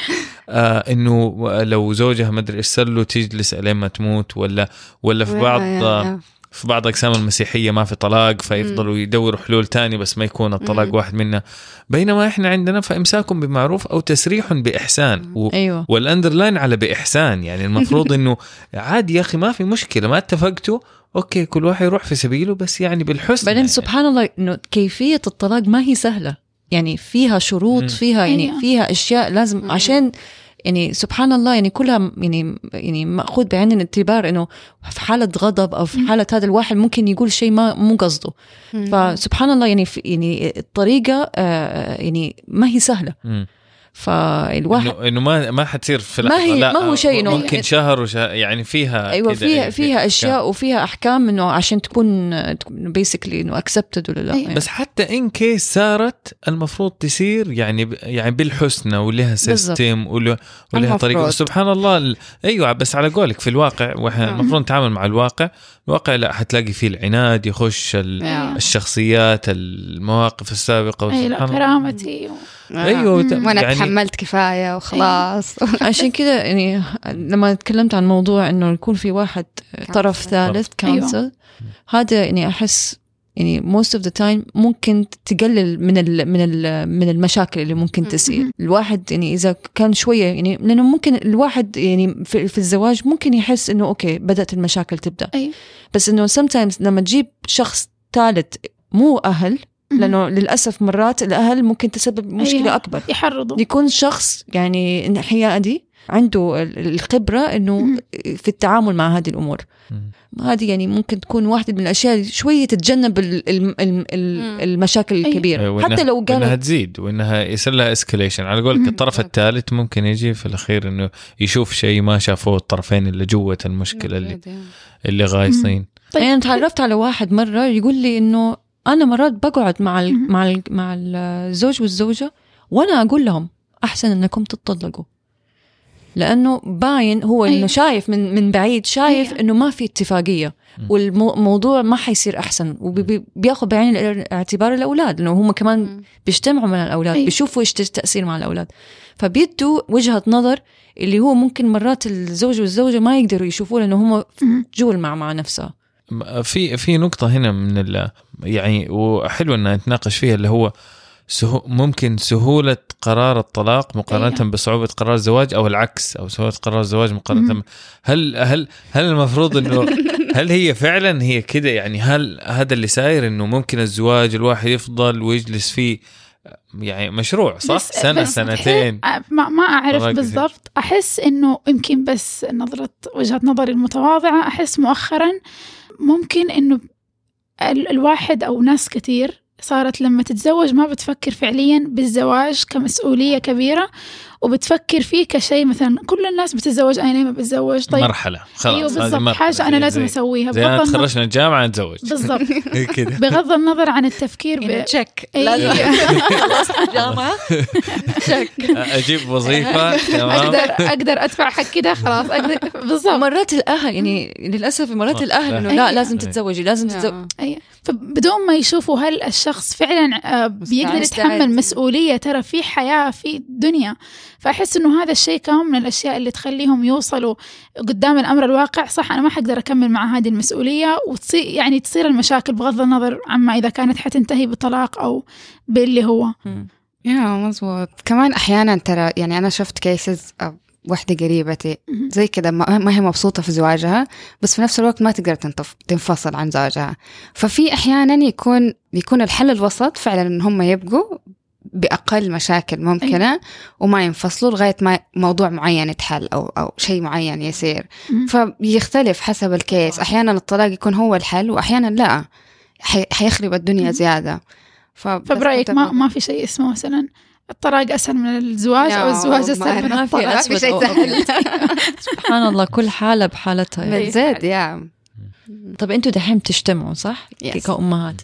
آه إنه لو زوجها ما أدري إيش صار له تجلس لين ما تموت ولا ولا في بعض آه. في بعض اقسام المسيحية ما في طلاق فيفضلوا يدوروا حلول تاني بس ما يكون الطلاق. واحد منها بينما إحنا عندنا فامساك بمعروف أو تسريح بإحسان و أيوه وال underline على بإحسان يعني المفروض *laughs* إنه عادي يا أخي ما في مشكلة ما اتفقتوا okay كل واحد يروح في سبيله بس يعني بالحسن بعدين يعني. سبحان الله إنه كيفية الطلاق ما هي سهلة يعني فيها شروط. فيها يعني أيوة. فيها أشياء لازم. عشان يعني سبحان الله يعني كلها يعني يعني مأخوذ بعين الاعتبار إنه في حالة غضب أو في. حالة هذا الواحد ممكن يقول شيء ما مو قصده. فسبحان الله يعني يعني الطريقة آه يعني ما هي سهلة مم. فالواحد انه إنه ما ما حتصير في ما هي- لحظة. ما هو شيء إنه- ممكن شهر وشهر يعني فيها أيوه فيها يعني فيها أشياء وفيها أحكام إنه عشان تكون basically إنه accepted ولا لا أيوة. يعني. بس حتى إن case صارت المفروض تصير يعني يعني بالحسنى ولها. system ولها. طريقة سبحان الله ال- أيوه بس على قولك في الواقع وإحنا نعم. المفروض نتعامل مع الواقع الواقع لا حتلاقي فيه العناد يخش ال- يا. الشخصيات المواقف السابقة أي لا وسبحان الله. كرامتي. أيوه وت- وأنا يعني تحملت كفاية وخلاص. عشان كذا يعني لما تكلمت عن موضوع إنه يكون في واحد طرف ثالث counsel هذا يعني أحس يعني most of the time ممكن تقلل من ال من ال من المشاكل اللي ممكن تصير. الواحد يعني إذا كان شوية يعني لأنه ممكن الواحد يعني في, في الزواج ممكن يحس إنه okay بدأت المشاكل تبدأ أيوة. بس إنه sometimes لما تجيب شخص ثالث مو أهل لأنه للأسف مرات الأهل ممكن تسبب مشكلة أيوة. أكبر يحرضوا يكون شخص يعني الحياة دي عنده ال- الخبرة إنه. في التعامل مع هذه الأمور. هذه يعني ممكن تكون واحدة من الأشياء اللي شوية تتجنب ال- ال- ال- ال- مم. المشاكل أيوة. الكبيرة أيوة، حتى لو قالت تزيد وإنها يصير لها اسكليشن على قولك. الطرف الثالث ممكن يجي في الأخير إنه يشوف شيء ما شافوه الطرفين اللي جوة المشكلة اللي اللي غايصين طيب يعني أنا تعرفت على واحد مرة يقول لي إنه أنا مرات بقعد مع ال مم. مع ال مع الزوج والزوجة وأنا أقول لهم أحسن إنكم تتطلقوا لأنه باين هو إنه أيوة. شايف من من بعيد شايف أيوة. إنه ما في اتفاقية. والموضوع ما حيصير أحسن وبياخذ بعين الاعتبار الأولاد لأنه هم كمان بيجتمعوا مع الأولاد أيوة. بيشوفوا إيش التاثير مع الأولاد فبيدوا وجهة نظر اللي هو ممكن مرات الزوج والزوجة ما يقدروا يشوفوه لأنه هم. جول مع مع نفسها في في نقطة هنا من ال يعني وحلو إن نتناقش فيها اللي هو سهو ممكن سهولة قرار الطلاق مقارنة أيوة. بصعوبة قرار الزواج أو العكس أو سهولة قرار الزواج مقارنة مم. هل هل هل المفروض إنه *laughs* هل هي فعلا هي كده يعني هل هذا اللي صاير إنه ممكن الزواج الواحد يفضل ويجلس فيه يعني مشروع صح؟ بس- سنة بس سنتين أه، ما, ما أعرف بالضبط أحس إنه يمكن بس نظرة وجهة نظري المتواضعة أحس مؤخرا ممكن إنه ال- الواحد أو ناس كثير صارت لما تتزوج ما بتفكر فعليا بالزواج كمسؤولية كبيرة وبتفكر فيه كشيء مثلا كل الناس بتتزوج أنا ليه ما بتزوج طيب. مرحلة خلاص هذه بالضبط أنا زي- لازم أسويها. زي أنا بغض النظر تخرجنا الجامعة نتزوج بالضبط. *laughs* كده بغض النظر عن التفكير ب... تشيك أيوة. الجامعة تشيك أجيب وظيفة *laughs* تمام. أقدر أقدر أدفع حق كده خلاص أقدر بالضبط. مرات الأهل يعني للأسف مرات الأهل لا. إنه. لا لازم تتزوجي لازم تتزوجي أي. فبدون ما يشوفوا هل الشخص فعلا آه، بيقدر. يتحمل مسؤولية ترى في حياة في دنيا. فأحس إنه هذا الشيء كمان من الأشياء اللي تخليهم يوصلوا قدام الأمر الواقع صح أنا ما حقدر أكمل مع هذه المسؤولية وتصير يعني تصير المشاكل بغض النظر عما إذا كانت حتنتهي بطلاق أو باللي هو. يا مزبوط كمان أحيانا ترى يعني أنا شفت كيسز واحدة قريبتي. زي كده ما ما هي مبسوطة في زواجها بس في نفس الوقت ما تقدر تنفصل عن زوجها ففي أحيانا يكون يكون الحل الوسط فعلا إن هم يبقوا بأقل مشاكل ممكنة وما ينفصلوا لغاية ما موضوع معين يتحل أو أو شيء معين يصير. فبيختلف حسب الكيس أحيانا الطلاق يكون هو الحل وأحيانا لا حي- حيخرب الدنيا مم. زيادة ف- فبرأيك ما ما في شيء اسمه مثلا الطلاق أسهل من الزواج أو لا، الزواج ما أسهل من ما في الطلاق ما في شيء *laughs* سهل سبحان الله كل حالة بحالتها يعني. بالذات يا طب أنتوا دحين بتجتمعوا صح؟ Yes. كأمهات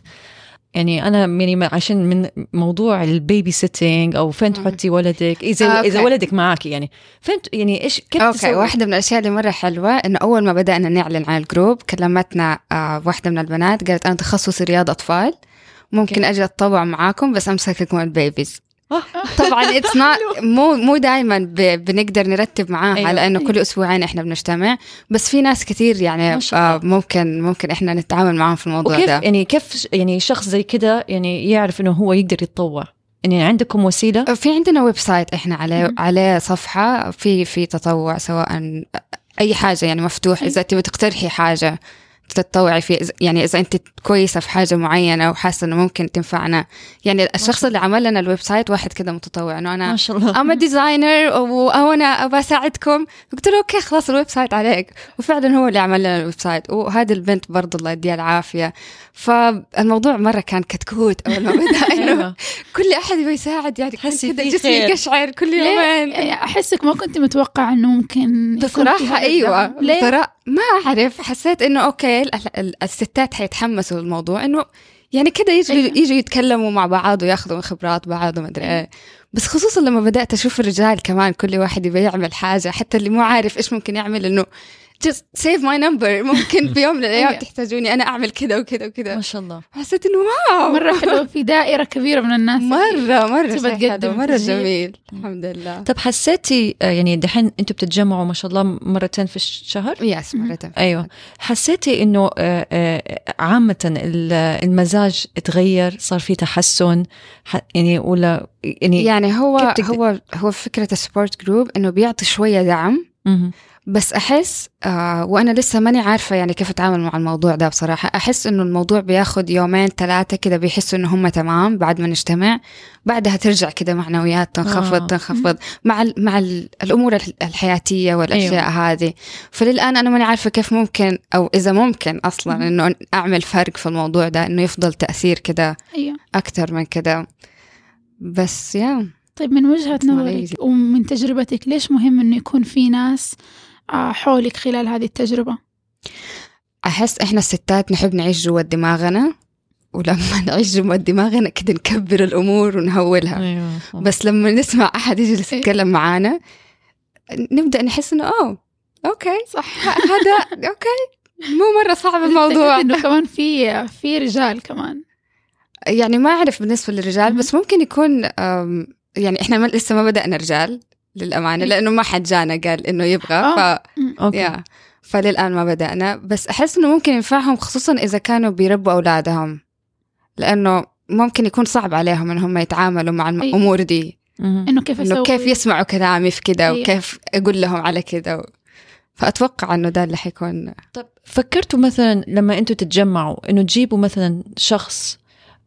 يعني أنا يعني عشان من موضوع ال baby sitting أو فين. تحطي ولدك إذا آه، إذا okay. ولدك معك يعني فين يعني إيش كيف okay تسوي؟ واحدة من الأشياء اللي مرة حلوة إنه أول ما بدأنا نعلن عن ال group كلمتنا آه واحدة من البنات قالت أنا تخصصي رياض أطفال ممكن. أجي أتطوع معاكم بس امسك لكم ال babies. طبعا it's *laughs* مو مو دائما بنقدر نرتب معاها أيوة. لأنه كل أسبوعين إحنا بنجتمع بس في ناس كثير يعني. آه ممكن ممكن إحنا نتعامل معاهم في الموضوع وكيف ده يعني كيف يعني شخص زي كده يعني يعرف إنه هو يقدر يتطوع يعني عندكم وسيلة في عندنا ويب سايت إحنا عليه. عليه صفحة في في تطوع سواء أي حاجة يعني مفتوح إذا تبي تقترحي حاجة تتطوعي إذا- يعني إذا أنت كويسة في حاجة معينة وحاسة إنه ممكن تنفعنا. يعني الشخص اللي عمل لنا ال website واحد كده متطوع إنه أنا ما شاء الله. أنا designer وأنا أبى أساعدكم. قلت له okay خلاص ال website عليك. وفعلا هو اللي عمل لنا ال website. وهذه البنت برضه الله يديها العافية. فالموضوع مرة كان كتكوت أول ما بدأ. *laughs* إنه أيوة. كل أحد يبغى يساعد يعني في جسمي. يقشعر كل؟ يومين. أحسك ما كنت متوقع إنه ممكن في الدعم. ليه؟ بصراحة ما أعرف. حسيت إنه أوكي ال- ال- الستات حيتحمسوا للموضوع إنه يعني كده يجوا أيوة. يجوا يتكلموا مع بعض وياخذوا من خبرات بعض وما أدري إيه بس خصوصا لما بدأت أشوف الرجال كمان كل واحد يبغى يعمل حاجة حتى اللي مو عارف إيش ممكن يعمل إنه just save my number. ممكن *laughs* في يوم من الأيام أيوة. تحتاجوني أنا أعمل كذا وكذا ما وكذا شاء الله. حسيت إنه wow. مرة حلو في دائرة كبيرة من الناس. مرة مرة تبغى شيء حلو تقدم. مرة تشجيع. جميل. الحمد لله. طب حسيتي آه، يعني دحين أنتوا بتتجمعوا ما شاء الله مرتين في الشهر yes مرة أيوه. حسيتي إنه آه، آه، عامة ال- المزاج اتغير صار في تحسن؟ يعني ولا يعني, يعني هو هو هو فكرة ال support group إنه بيعطي شوية دعم. بس أحس آه وأنا لسه ماني عارفة يعني كيف أتعامل مع الموضوع ده بصراحة أحس إنه الموضوع بياخد يومين ثلاثة كده بيحسوا إنه هم تمام بعد ما نجتمع بعدها ترجع كده معنويات تنخفض آه. تنخفض مع ال مع ال الأمور ال- الحياتية والأشياء أيوة. أيوة. هذه فللآن أنا ماني عارفة كيف ممكن أو إذا ممكن أصلا مم. إنه أعمل فرق في الموضوع ده إنه يفضل تأثير كده أيوه أكتر من كده بس يا طيب من not نظرك. ومن تجربتك ليش مهم إنه يكون في ناس آه، حولك خلال هذه التجربة؟ أحس إحنا الستات نحب نعيش جوا دماغنا ولما *laughs* نعيش جوا دماغنا كده نكبر الأمور ونهولها. صح. بس لما نسمع أحد يجلس إيه. يتكلم معانا نبدأ نحس إنه oh okay. صح. هذا okay. مو مرة صعب الموضوع. إنه كمان في في رجال كمان. يعني ما أعرف بالنسبة للرجال بس ممكن يكون يعني إحنا ما لسه ما بدأنا رجال. للأمانة إيه. لأنه ما حد جانا قال إنه يبغى آه. ف أوكي يا فللآن ما بدأنا بس أحس إنه ممكن ينفعهم خصوصا إذا كانوا بيربوا أولادهم لأنه ممكن يكون صعب عليهم إنهم يتعاملوا مع أي. الأمور دي. إنه كيف إنه أسوي كيف يسمعوا كلامي في كده أيوة. وكيف أقول لهم على كده و... فأتوقع إنه ده اللي حيكون طب فكرتوا مثلا لما أنتوا تتجمعوا إنه تجيبوا مثلا شخص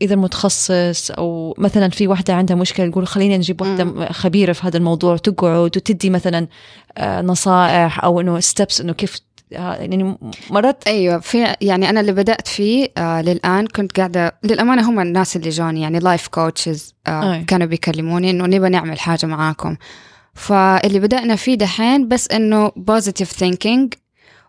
إذا متخصص أو مثلا في واحدة عندها مشكلة تقول خلينا نجيب واحدة خبيرة في هذا الموضوع تقعد وتدي مثلا آه، نصائح أو إنه steps إنه كيف آه، يعني مرات أيوه في يعني أنا اللي بدأت فيه آه للآن كنت قاعدة للأمانة هم الناس اللي جوني يعني life coaches آه أي. كانوا بيكلموني إنه نبغى نعمل حاجة معاكم فاللي بدأنا فيه دحين بس إنه positive thinking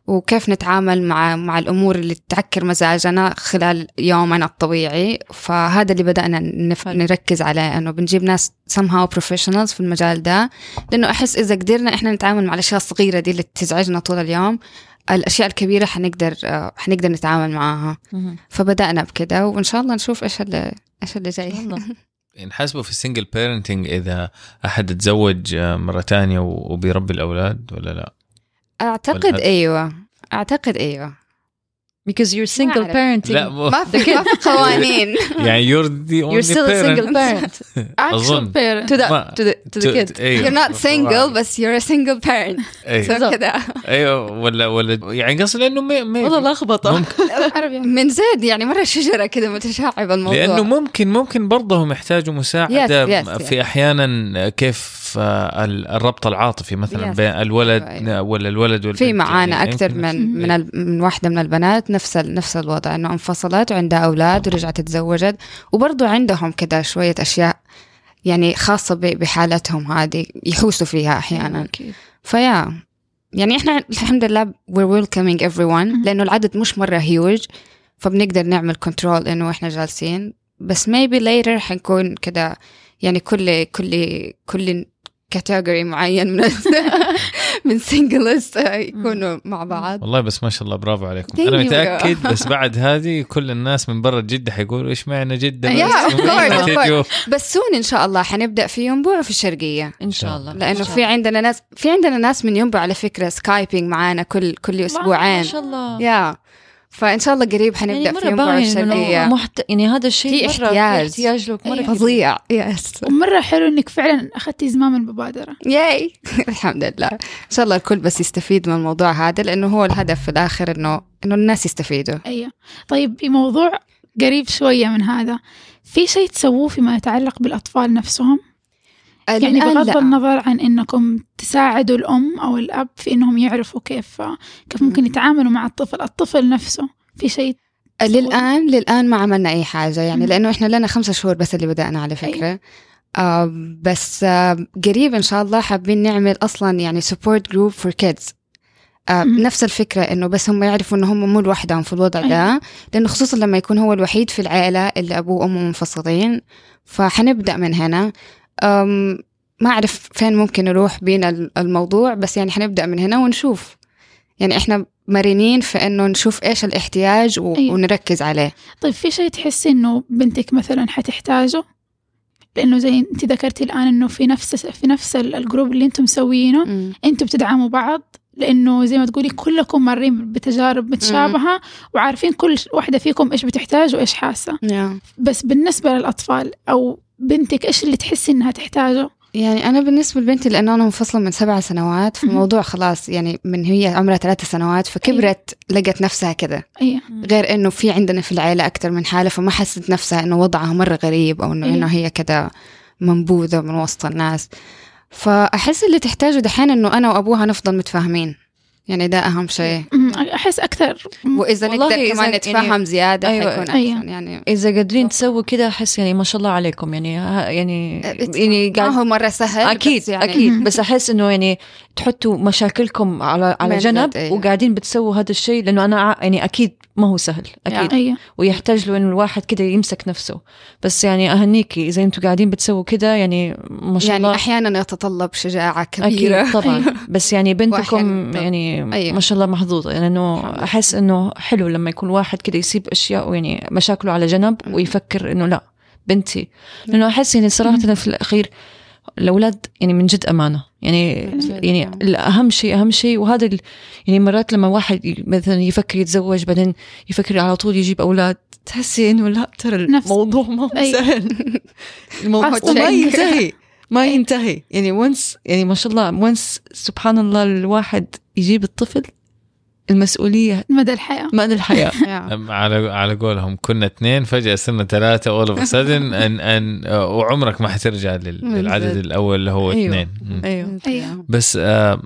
وكيف نتعامل مع مع الأمور اللي تعكر مزاجنا خلال يومنا الطبيعي. فهذا اللي بدأنا نف... نركز عليه إنه بنجيب ناس somehow professionals في المجال ده. لأنه أحس إذا قدرنا إحنا نتعامل مع الأشياء الصغيرة دي اللي تزعجنا طول اليوم الأشياء الكبيرة حنقدر حنقدر نتعامل معاها. فبدأنا بكده وإن شاء الله نشوف إيش اللي إيش اللي جاي. والله *laughs* نحاسبه في السنجل بيرنتنج إذا أحد تزوج مرة تانية و- وبيربي الأولاد ولا لا؟ أعتقد والهد- أيوه. أعتقد أيوه. Because you're single parenting. لا مو- ما في *laughs* ما في *laughs* قوانين. يعني you're the only you're still a parent. single parent. *laughs* أظن. actual parent. To the ما- to the to the kid. أيوه. you're not single بس you're a single parent. أيوه. So كده. أيوه ولا ولا يعني قصدي لأنه مي مي والله لخبطة. من زد يعني مرة شجرة كده متشعبه الموضوع. لأنه ممكن ممكن برضهم يحتاجوا مساعدة Yes, yes, في أحيانا كيف ال- الربط العاطفي مثلا Yes. بين الولد أيوة،. ولا الولد والبنت في معانا يعني أكثر من من, من واحدة من البنات نفس نفس الوضع إنه انفصلت وعندها أولاد ورجعت تزوجت وبرضه عندهم كده شوية أشياء يعني خاصة ب- بحالتهم هذه يحوسوا فيها أحيانا. فيا يعني إحنا الحمد لله we're welcoming everyone مم. لأنه العدد مش مرة هيوج فبنقدر نعمل control إنه إحنا جالسين بس maybe later حنكون كده يعني كل كل كل category معين من *laughs* من singles يكونوا مع بعض. والله بس ما شاء الله برافو عليكم. أنا. متأكد *laughs* بس بعد هذه كل الناس من برا جدة حيقولوا إيش معنى جدة بس؟ بس soon إن شاء الله حنبدأ في ينبع وفي الشرقية. إن شاء الله. لأنه في عندنا ناس في عندنا ناس من ينبع على فكرة Skyping معانا كل كل. أسبوعين ما شاء الله. يا فإن شاء الله قريب حنبدأ يعني في مرة ينبع باين إنه والشرقيه محت... يعني هذا الشيء في احتياج. في احتياج. مرة أيوة. كبير. فظيع. yes ومرة حلو إنك فعلا أخذتي زمام المبادرة. yay *laughs* الحمد لله. إن شاء الله الكل بس يستفيد من الموضوع هذا لأنه هو الهدف في الآخر إنه إنه الناس يستفيدوا. أيوة. طيب بموضوع قريب شوية من هذا في شيء تسووه فيما يتعلق بالأطفال نفسهم؟ يعني الآن بغض لا. النظر عن إنكم تساعدوا الأم أو الأب في إنهم يعرفوا كيف كيف ممكن يتعاملوا مع الطفل الطفل نفسه في شيء للآن للآن ما عملنا أي حاجة يعني مم. لأنه إحنا لنا خمسة شهور بس اللي بدأنا على أيوة. آه بس آه قريب إن شاء الله حابين نعمل أصلا يعني for kids آه مم. نفس الفكرة إنه بس هم يعرفوا إنه هم مو لوحدهم في الوضع ده أيوة. لأنه خصوصا لما يكون هو الوحيد في العائلة اللي أبوه وأمه منفصلين فحنبدأ من هنا ما أعرف فين ممكن نروح بينا الموضوع بس يعني حنبدأ من هنا ونشوف يعني إحنا مرنين في إنه نشوف إيش الاحتياج و... أيوة. ونركز عليه طيب في شيء تحسي إنه بنتك مثلا حتحتاجه لأنه زي أنت ذكرتي الآن إنه في نفس في نفس ال- الجروب اللي أنتم مسويينه. أنتم بتدعموا بعض لأنه زي ما تقولي كلكم مارين بتجارب متشابهة وعارفين كل واحدة فيكم إيش بتحتاج وإيش حاسة يا. بس بالنسبة للأطفال أو بنتك إيش اللي تحسي إنها تحتاجه؟ يعني أنا بالنسبة لبنتي لأنه أنا منفصلة من سبع سنوات. فالموضوع خلاص يعني من هي عمرها ثلاث سنوات فكبرت لقت نفسها كده. اي غير إنه في عندنا في العائلة أكثر من حالة فما حست نفسها إنه وضعها مرة غريب أو إنه أيوة. إنه هي كده منبوذة من وسط الناس. فأحس اللي تحتاجه دحين إنه أنا وأبوها نفضل متفاهمين. يعني ده أهم شيء أحس أكثر وإذا والله نقدر كمان يعني- نتفاهم زيادة أيوة. حيكون أيوة. أحسن يعني إذا قادرين تسووا كده أحس يعني ما شاء الله عليكم يعني يعني يعني ما هو مرة سهل أكيد بس يعني أكيد. *laughs* بس أحس إنه يعني تحطوا مشاكلكم على على جنب أيوة. وقاعدين بتسووا هذا الشيء لأنه أنا يعني أكيد ما هو سهل أكيد. أيوه ويحتاج له إنه الواحد كده يمسك نفسه. بس يعني أهنيكي إذا أنتم قاعدين بتسووا كده يعني ما شاء يعني الله. أحيانا يتطلب شجاعة كبيرة. أكيد طبعا. *laughs* بس يعني بنتكم يعني أيوة. ما شاء الله محظوظة. لأنه لله. أحس إنه حلو لما يكون واحد كده يسيب أشياء ويعني مشاكله على جنب. ويفكر إنه لا بنتي. لأنه أحس يعني صراحة في الأخير الاولاد يعني من جد أمانة يعني. يعني الأهم شيء أهم شيء وهذا ال- يعني مرات لما واحد مثلا يفكر يتزوج بعدين يفكر على طول يجيب أولاد تحسي إنه لا ترى الموضوع ما هو. سهل *laughs* الموضوع ما. ينتهي ما ينتهي يعني ونس يعني ما شاء الله ونس سبحان الله الواحد يجيب الطفل المسؤولية مدى الحياة مدى. *laughs* أم- على على قولهم كنا اثنين فجأة صرنا ثلاثة اول اوف سدن ان ان وعمرك ما حترجع للعدد. الأول اللي هو أيوة. اثنين مم. أيوه أيوة. بس آه،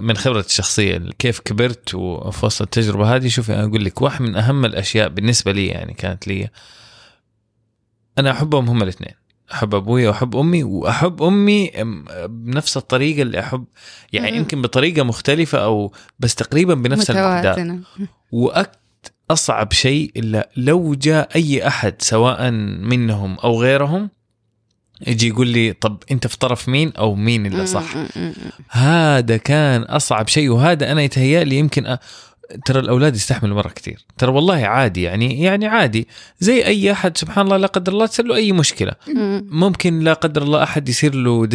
من خبرتي الشخصية كيف كبرت وفي وسط التجربة هذه شوفي أنا أقول لك واحد من أهم الأشياء بالنسبة لي يعني كانت لي أنا أحبهم هم الاثنين أحب أبوي وأحب أمي وأحب أمي بنفس الطريقة اللي أحب يعني. يمكن بطريقة مختلفة أو بس تقريبا بنفس المقدار وأكت أصعب شيء إلا لو جاء أي أحد سواء منهم أو غيرهم يجي يقول لي طب أنت في طرف مين أو مين اللي صح؟ هذا كان أصعب شيء وهذا أنا يتهيأ لي يمكن أ... ترى الأولاد يستحملوا مرة كثير. ترى والله عادي يعني يعني عادي. زي أي أحد سبحان الله لا قدر الله تصير له أي مشكلة. م- ممكن لا قدر الله أحد يصير له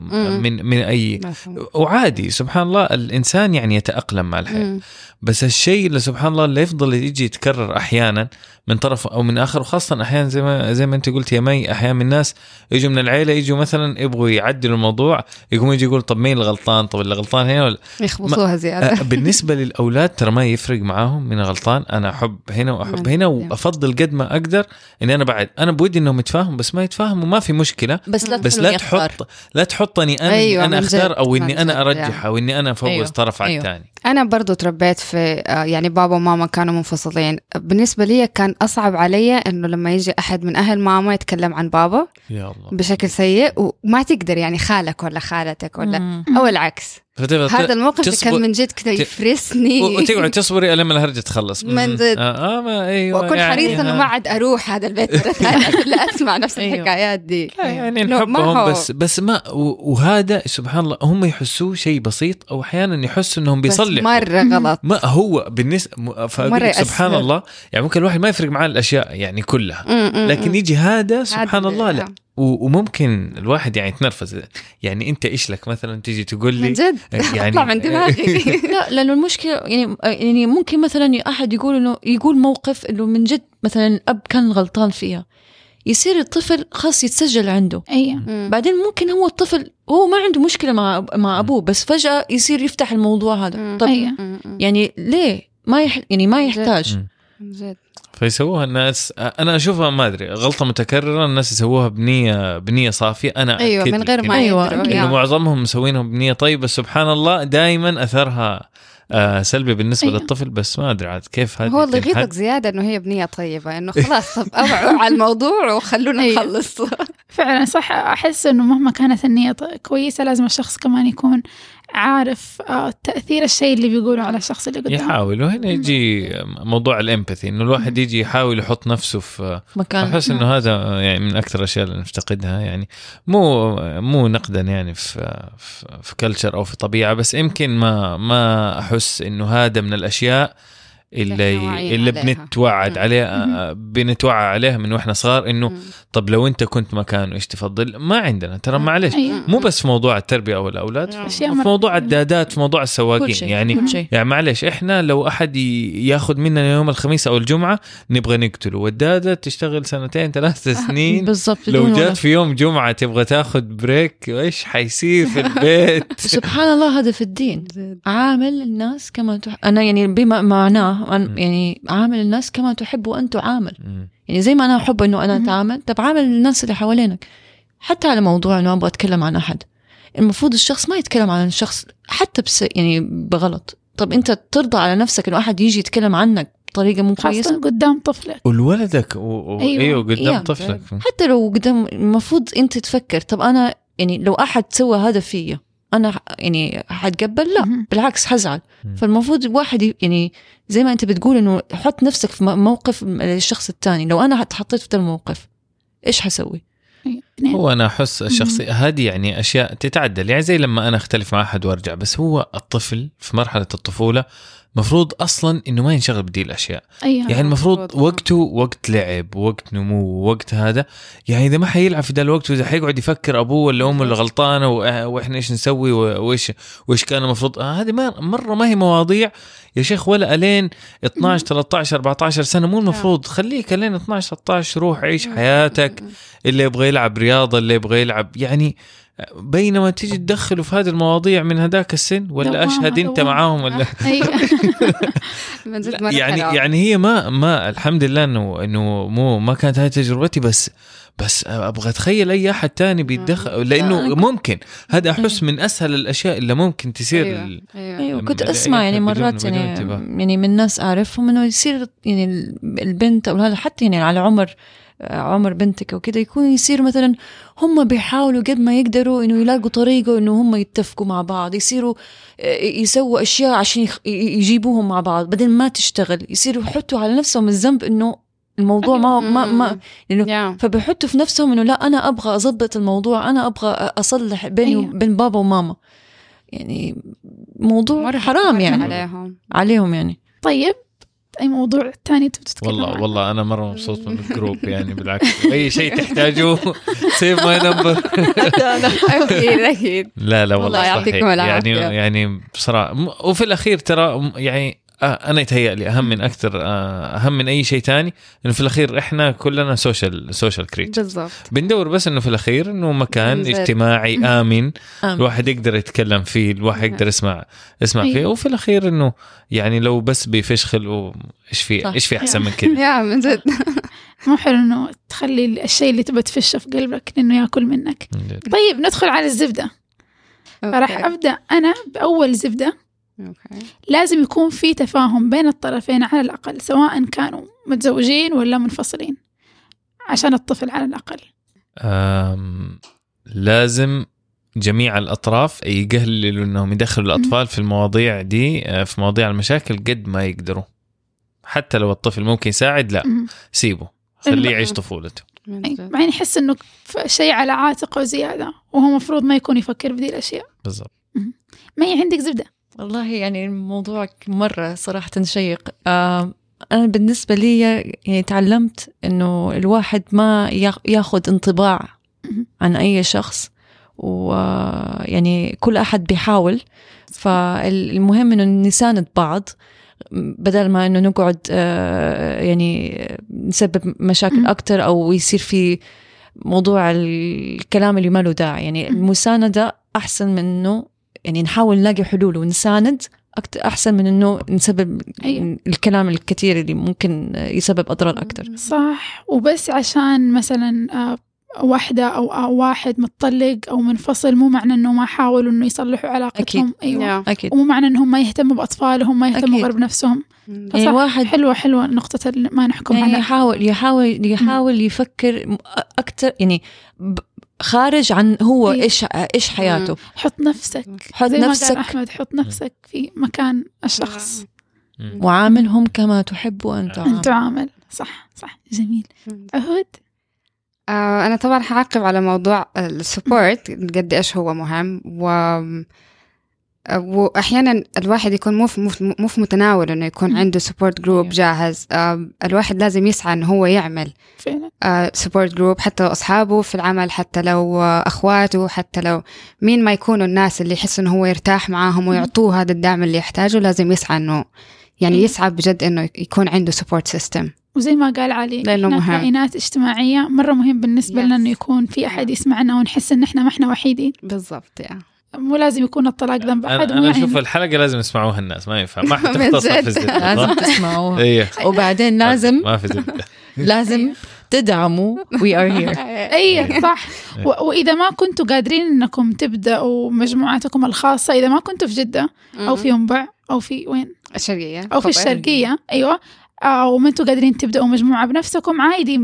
مم. من من مفهوم. وعادي. سبحان الله الإنسان يعني يتأقلم مع الحياة. م- بس الشيء اللي سبحان الله اللي يفضل يجي يتكرر أحيانا من طرف أو من آخر وخاصة أحيانا زي ما زي ما أنت قلت يا مي أحيانا من الناس يجوا من العيلة يجوا مثلا يبغوا يعدلوا الموضوع يقوم يجي يقول طب مين الغلطان؟ طب اللي غلطان هنا ولا؟ يخبصوها زيادة. آه، *laughs* بالنسبة للأولاد ترى ما يفرق معاهم مين غلطان أنا أحب هنا وأحب هنا وأفضل قد ما أقدر إني أنا بعد. أنا بودي إنهم يتفاهموا بس ما يتفاهموا ما في مشكلة. بس لا بس لا. تحط لا تحطني أنا أيوة، أنا من أختار أو من اني أنا أرجح أو إني أنا أفوز أيوة، طرف على أيوة. الثاني. أنا برضو تربيت في آه، يعني بابا وماما كانوا منفصلين. بالنسبة لي كان أصعب علي إنه لما يجي أحد من أهل ماما يتكلم عن بابا يا الله. بشكل سيء وما تقدر يعني خالك ولا خالتك ولا مم. أو العكس. هذا الموقف اللي تصبر- كان من جد كذا يفرسني وتقعد تصبري لما الهرجة تخلص *laughs* من جد. آه, آه ما أيوه وأكون يعني حريصه انه ها. ما عاد أروح هذا البيت مرة ثانية *laughs* لا أسمع نفس أيوه. الحكايات دي لا يعني نحبهم بس بس ما وهذا سبحان الله هم يحسوه شيء بسيط أو أحيانا يحسوا إنهم بس بيصلحوا مرة غلط ما هو بالنسبة سبحان. الله يعني ممكن الواحد ما يفرق معاه الأشياء يعني كلها لكن. يجي هذا سبحان الله لا آه. وممكن الواحد يعني يتنرفز. يعني انت إيش لك مثلا تيجي تقول لي؟ من جد؟ *laughs* يعني أطلع من دماغي. *laughs* *laughs* لا لأنه المشكلة يعني يعني ممكن مثلا أحد يقول إنه يقول موقف إنه من جد مثلا الاب كان غلطان فيها. يصير الطفل خلاص يتسجل عنده. أيوه. م. بعدين ممكن هو الطفل هو ما عنده مشكلة مع مع أبوه بس فجأة يصير يفتح الموضوع هذا. طب أيوة. م- م. يعني ليه؟ ما يح يعني ما يحتاج. من جد. فيسووها الناس أنا أشوفها ما أدري غلطة متكررة الناس يسووها بنية بنية صافية أنا أيوه من غير ما أيوة،. انه يا. معظمهم مسوينها بنية طيب بس سبحان الله دائما أثرها آه سلبي بالنسبة أيوة. للطفل بس ما أدري عاد كيف هذه هو اللي. يغيظك زيادة إنه هي بنية طيبة إنه خلاص طب أوعوا على الموضوع وخلونا أيوة. نخلص فعلا صح أحس إنه مهما كانت النية ط- كويسة لازم الشخص كمان يكون عارف آه، تأثير الشيء اللي بيقوله على الشخص اللي قدامه. يحاول. وهنا يجي موضوع الإمباثي إنه الواحد يجي يحاول يحط نفسه في مكان. أحس إنه هذا يعني من أكثر الأشياء اللي نفتقدها يعني مو مو نقدا يعني في في, في كلتشر أو في طبيعة بس يمكن ما ما أحس إنه هذا من الأشياء اللي اللي. بنتوعد. عليها بنتوعى عليها من وإحنا صغار إنه طب لو أنت كنت مكانه إيش تفضل؟ ما عندنا ترى. معلش. أيوة. مو بس في موضوع التربية أو الأولاد في موضوع الدادات في موضوع السواقين. يعني يعني معلش إحنا لو أحد ياخذ مننا يوم الخميس أو الجمعة نبغى نقتله. والدادة تشتغل سنتين ثلاث سنين. بالضبط لو جات في يوم جمعة تبغى تاخذ بريك إيش حيصير في البيت؟ *laughs* سبحان الله هذا في الدين. *laughs* عامل الناس كما تح... أنا يعني بما معناه أن-. يعني عامل الناس كما تحب وأن تعامل. يعني زي ما أنا أحب إنه أنا مم. أتعامل طب عامل الناس اللي حوالينك حتى على موضوع إنه أبغى أتكلم عن أحد المفروض الشخص ما يتكلم عن الشخص حتى بس يعني بغلط طب أنت ترضى على نفسك إنه أحد يجي يتكلم عنك بطريقة مو كويسة قدام طفلك ولولدك و... أيوه, قدام يا. طفلك حتى لو قدام المفروض أنت تفكر طب أنا يعني لو أحد سوى هذا فيا أنا يعني حتقبل لا. بالعكس حزعل. فالمفروض الواحد يعني زي ما أنت بتقول إنه حط نفسك في موقف الشخص الثاني لو أنا اتحطيت في ذا الموقف إيش حسوي أيوة. اثنين. هو أنا أحس الشخصيه هذه يعني أشياء تتعدل يعني زي لما أنا أختلف مع أحد وأرجع بس هو الطفل في مرحلة الطفولة مفروض أصلا إنه ما ينشغل بدي الأشياء. أيوه يعني المفروض مفروض. وقته وقت لعب وقت نمو وقت هذا. يعني إذا ما حيلعب في ذا الوقت وإذا حيقعد يفكر أبوه ولا أمه اللي غلطانة وإح- وإحنا إيش نسوي وإيش وإيش كان المفروض. آه هذه ما مرة ما هي مواضيع يا شيخ ولا ألين 12 13 14 سنة. مو المفروض. خليك ألين 12 13 روح عيش حياتك. اللي يبغى يلعب رياضة اللي يبغى يلعب يعني بينما تيجي تدخله في هذه المواضيع من هذاك السن ولا أشهد أنت. معاهم ولا *laughs* *laughs* مرة يعني. يعني هي ما ما الحمد لله إنه إنه مو ما كانت هذه تجربتي بس بس أبغى أتخيل أي أحد تاني بيتدخل لأنه لا. ممكن هذا احس من أسهل الأشياء اللي ممكن تصير أيوه ال- أيوه لما كنت أسمع يعني مرات بدون يعني. يعني من ناس أعرفهم إنه يصير يعني البنت أو هذا حتى يعني على عمر عمر بنتك وكذا يكون يصير مثلا هم بيحاولوا قد ما يقدروا إنه يلاقوا طريقة إنه هم يتفقوا مع بعض يصيروا يسووا أشياء عشان يجيبوهم مع بعض بعدين ما تشتغل يصيروا يحطوا على نفسهم الذنب إنه الموضوع ما ما ما لأنه يا. فبيحطوا في نفسهم إنه لا أنا أبغى اضبط الموضوع أنا أبغى أصلح بيني أيوة. وبين بابا وماما. يعني موضوع مرة حرام يعني. عليهم. عليهم يعني. طيب أي موضوع تاني تبغى تتكلم والله عنه؟ والله أنا مرة مبسوط من ال group *laughs* يعني بالعكس أي شيء تحتاجوه save my number أكيد أكيد لا لا والله الله صحيح. يعطيكم العافية. يعني يعني بصراحة وفي الأخير ترى يعني أنا يتهيأ أهم من أكثر آه، أهم من أي شيء تاني إنه في الأخير إحنا كلنا social social creature بالضبط بندور بس إنه في الأخير إنه مكان بالضبط. اجتماعي *laughs* آمن. الواحد يقدر يتكلم فيه الواحد يقدر يسمع يسمع فيه أيوة. وفي الأخير إنه يعني لو بس بيفش خلقو- إيش في. إيش في أحسن من كذا *laughs* يا من جد *laughs* مو حلو إنه تخلي الشيء اللي تبغى تفشه في قلبك إنه يأكل منك. طيب ندخل على الزبدة فراح okay. أبدأ أنا بأول زبدة لازم يكون في تفاهم بين الطرفين على الأقل سواء كانوا متزوجين ولا منفصلين عشان الطفل على الأقل. أم، لازم جميع الأطراف يقللوا انهم يدخلوا الأطفال في المواضيع دي آه، في مواضيع المشاكل قد ما يقدروا. حتى لو الطفل ممكن يساعد لا. سيبه خليه يعيش طفولته. مع أحس إنه ف- شيء على عاتقه زيادة وهو مفروض ما يكون يفكر بذي الأشياء. بالضبط. ما هي عندك زبدة؟ والله يعني الموضوع مرة صراحة شيق أنا بالنسبة لي يعني تعلمت إنه الواحد ما ياخ- ياخذ انطباع. عن أي شخص ويعني كل أحد بيحاول فالمهم إنه نساند بعض بدل ما إنه نقعد آه يعني نسبب مشاكل. أكتر أو يصير في موضوع الكلام اللي ما له داعي يعني. المساندة أحسن من إنه يعني نحاول نلاقي حلول ونساند أحسن من إنه نسبب أيوة. الكلام الكثير اللي ممكن يسبب أضرار أكتر. صح. وبس عشان مثلا آه، واحدة أو أو واحد متطلق أو منفصل مو معنى إنه ما حاولوا إنه يصلحوا علاقتهم. أيوة. أكيد. ومو معنى إنهم ما يهتموا بأطفالهم ما يهتموا أكيد. غير بنفسهم. يعني واحد حلوة حلوة نقطة ما نحكم يعني عليها يحاول يحاول يحاول يفكر أكتر يعني خارج عن هو أيوة. إيش إيش حياته. حط نفسك. حط زي ما نفسك. قال أحمد حط نفسك في مكان الشخص. وعاملهم كما تحب أن أن تعامل تعامل صح صح. جميل. عهود؟ آه أنا طبعا حعقب على موضوع ال support قد إيش هو مهم و وأحيانا الواحد يكون مو في مو في- متناول إنه يكون. عنده support group أيوة. جاهز آه الواحد لازم يسعى إنه هو يعمل support group حتى لو أصحابه في العمل حتى لو آه، أخواته حتى لو مين ما يكونوا الناس اللي يحس إنه هو يرتاح معاهم ويعطوه هذا الدعم اللي يحتاجه لازم يسعى إنه يعني. يسعى بجد إنه يكون عنده support system وزي ما قال علي لأنه مهم. كائنات اجتماعية مرة مهم بالنسبة Yes. لنا إنه يكون في أحد يسمعنا ونحس إن إحنا ما إحنا وحيدين بالضبط يا مو لازم يكون الطلاق ذنب أحد أنا وما أشوف يعني- الحلقة لازم يسمعوها الناس ما ينفع. ما *laughs* حتختصر في جد. الزبده لازم؟ *laughs* تسمعوها. إيه. وبعدين لازم ما في زبده *laughs* لازم تدعموا. We are here. اي صح. و- وإذا ما كنتوا قادرين إنكم تبدأوا مجموعاتكم الخاصة إذا ما كنتوا في جدة أو في ينبع أو في وين؟ الشرقية. أو في الشرقية أيوه. أو ما أنتوا قادرين تبدأوا مجموعة بنفسكم عادي.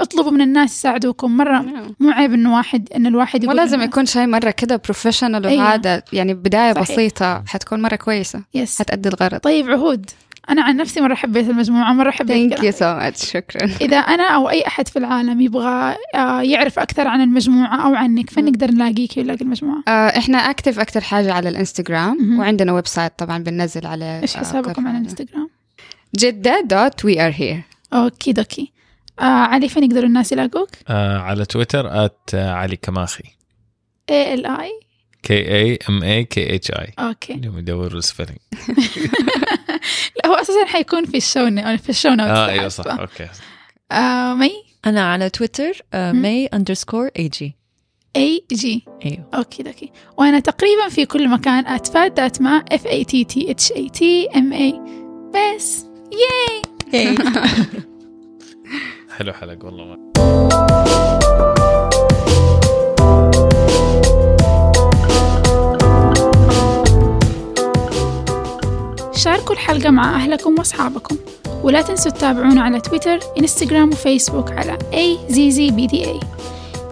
اطلبوا من الناس يساعدوكم مرة مو عيب إنه واحد ان الواحد يقول ولازم يكون شيء كده professional أيوة. وهذا يعني بداية صحيح. بسيطة حتكون مرة كويسة yes حتأدي الغرض طيب عهود أنا عن نفسي مرة حبيت المجموعة مرة حبيت thank you. so much شكرا *laughs* إذا أنا أو أي أحد في العالم يبغى آه، يعرف أكثر عن المجموعة أو عنك فين. نقدر نلاقيك ونلاقي المجموعة آه، إحنا active أكتر حاجة على الإنستغرام. وعندنا website طبعا بننزل على إيش آه، حسابكم على. الإنستغرام جدة dot we are here okey dokey آه علي فين يقدروا الناس يلاقوك؟ آه على تويتر at علي كماخي. A L I K A M A K H I okay. اليوم يدوروا ال spelling *laughs* لا هو أساسا حيكون في ال show في ال show notes آه أيوه صح. *laughs* okay. آه مي؟ أنا على تويتر مم. مي underscore A J A J أيوه. okey dokey وأنا تقريبا في كل مكان at fat that ma F A T T H A T M A بس. yay *laughs* حلو حلقة والله ما. شاركوا الحلقة مع أهلكم وأصحابكم ولا تنسوا تتابعونا على تويتر إنستغرام وفيسبوك على AZZBDA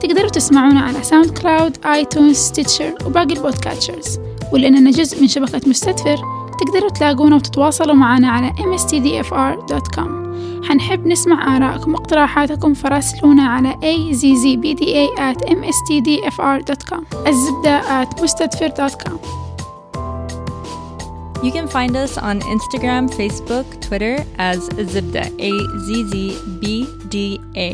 تقدروا تسمعونا على SoundCloud iTunes Stitcher وباقي ال podcatchers ولأننا جزء من شبكة مستدفر تقدروا تلاقونا وتتواصلوا معنا على mstdfr.com حنحب نسمع آرائكم واقتراحاتكم فراسلونا على azzbda at mstdfr.com الزبدة at مستدفر.com You can find us on Instagram, Facebook, Twitter as Zibda, A Z Z B D A.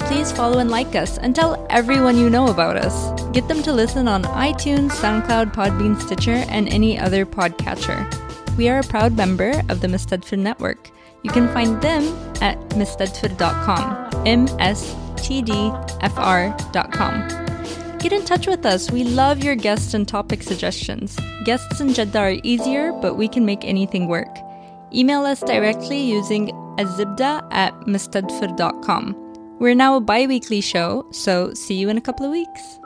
Please follow and like us and tell everyone you know about us. Get them to listen on iTunes, SoundCloud, Podbean, Stitcher, and any other podcatcher. We are a proud member of the Mistedfir Network. You can find them at mistedfir.com, M S T D F R.com. Get in touch with us. We love your guests and topic suggestions. Guests in Jeddah are easier, but we can make anything work. Email us directly using azibda at mustadfir.com. We're now a bi weekly show, so see you in a couple of weeks.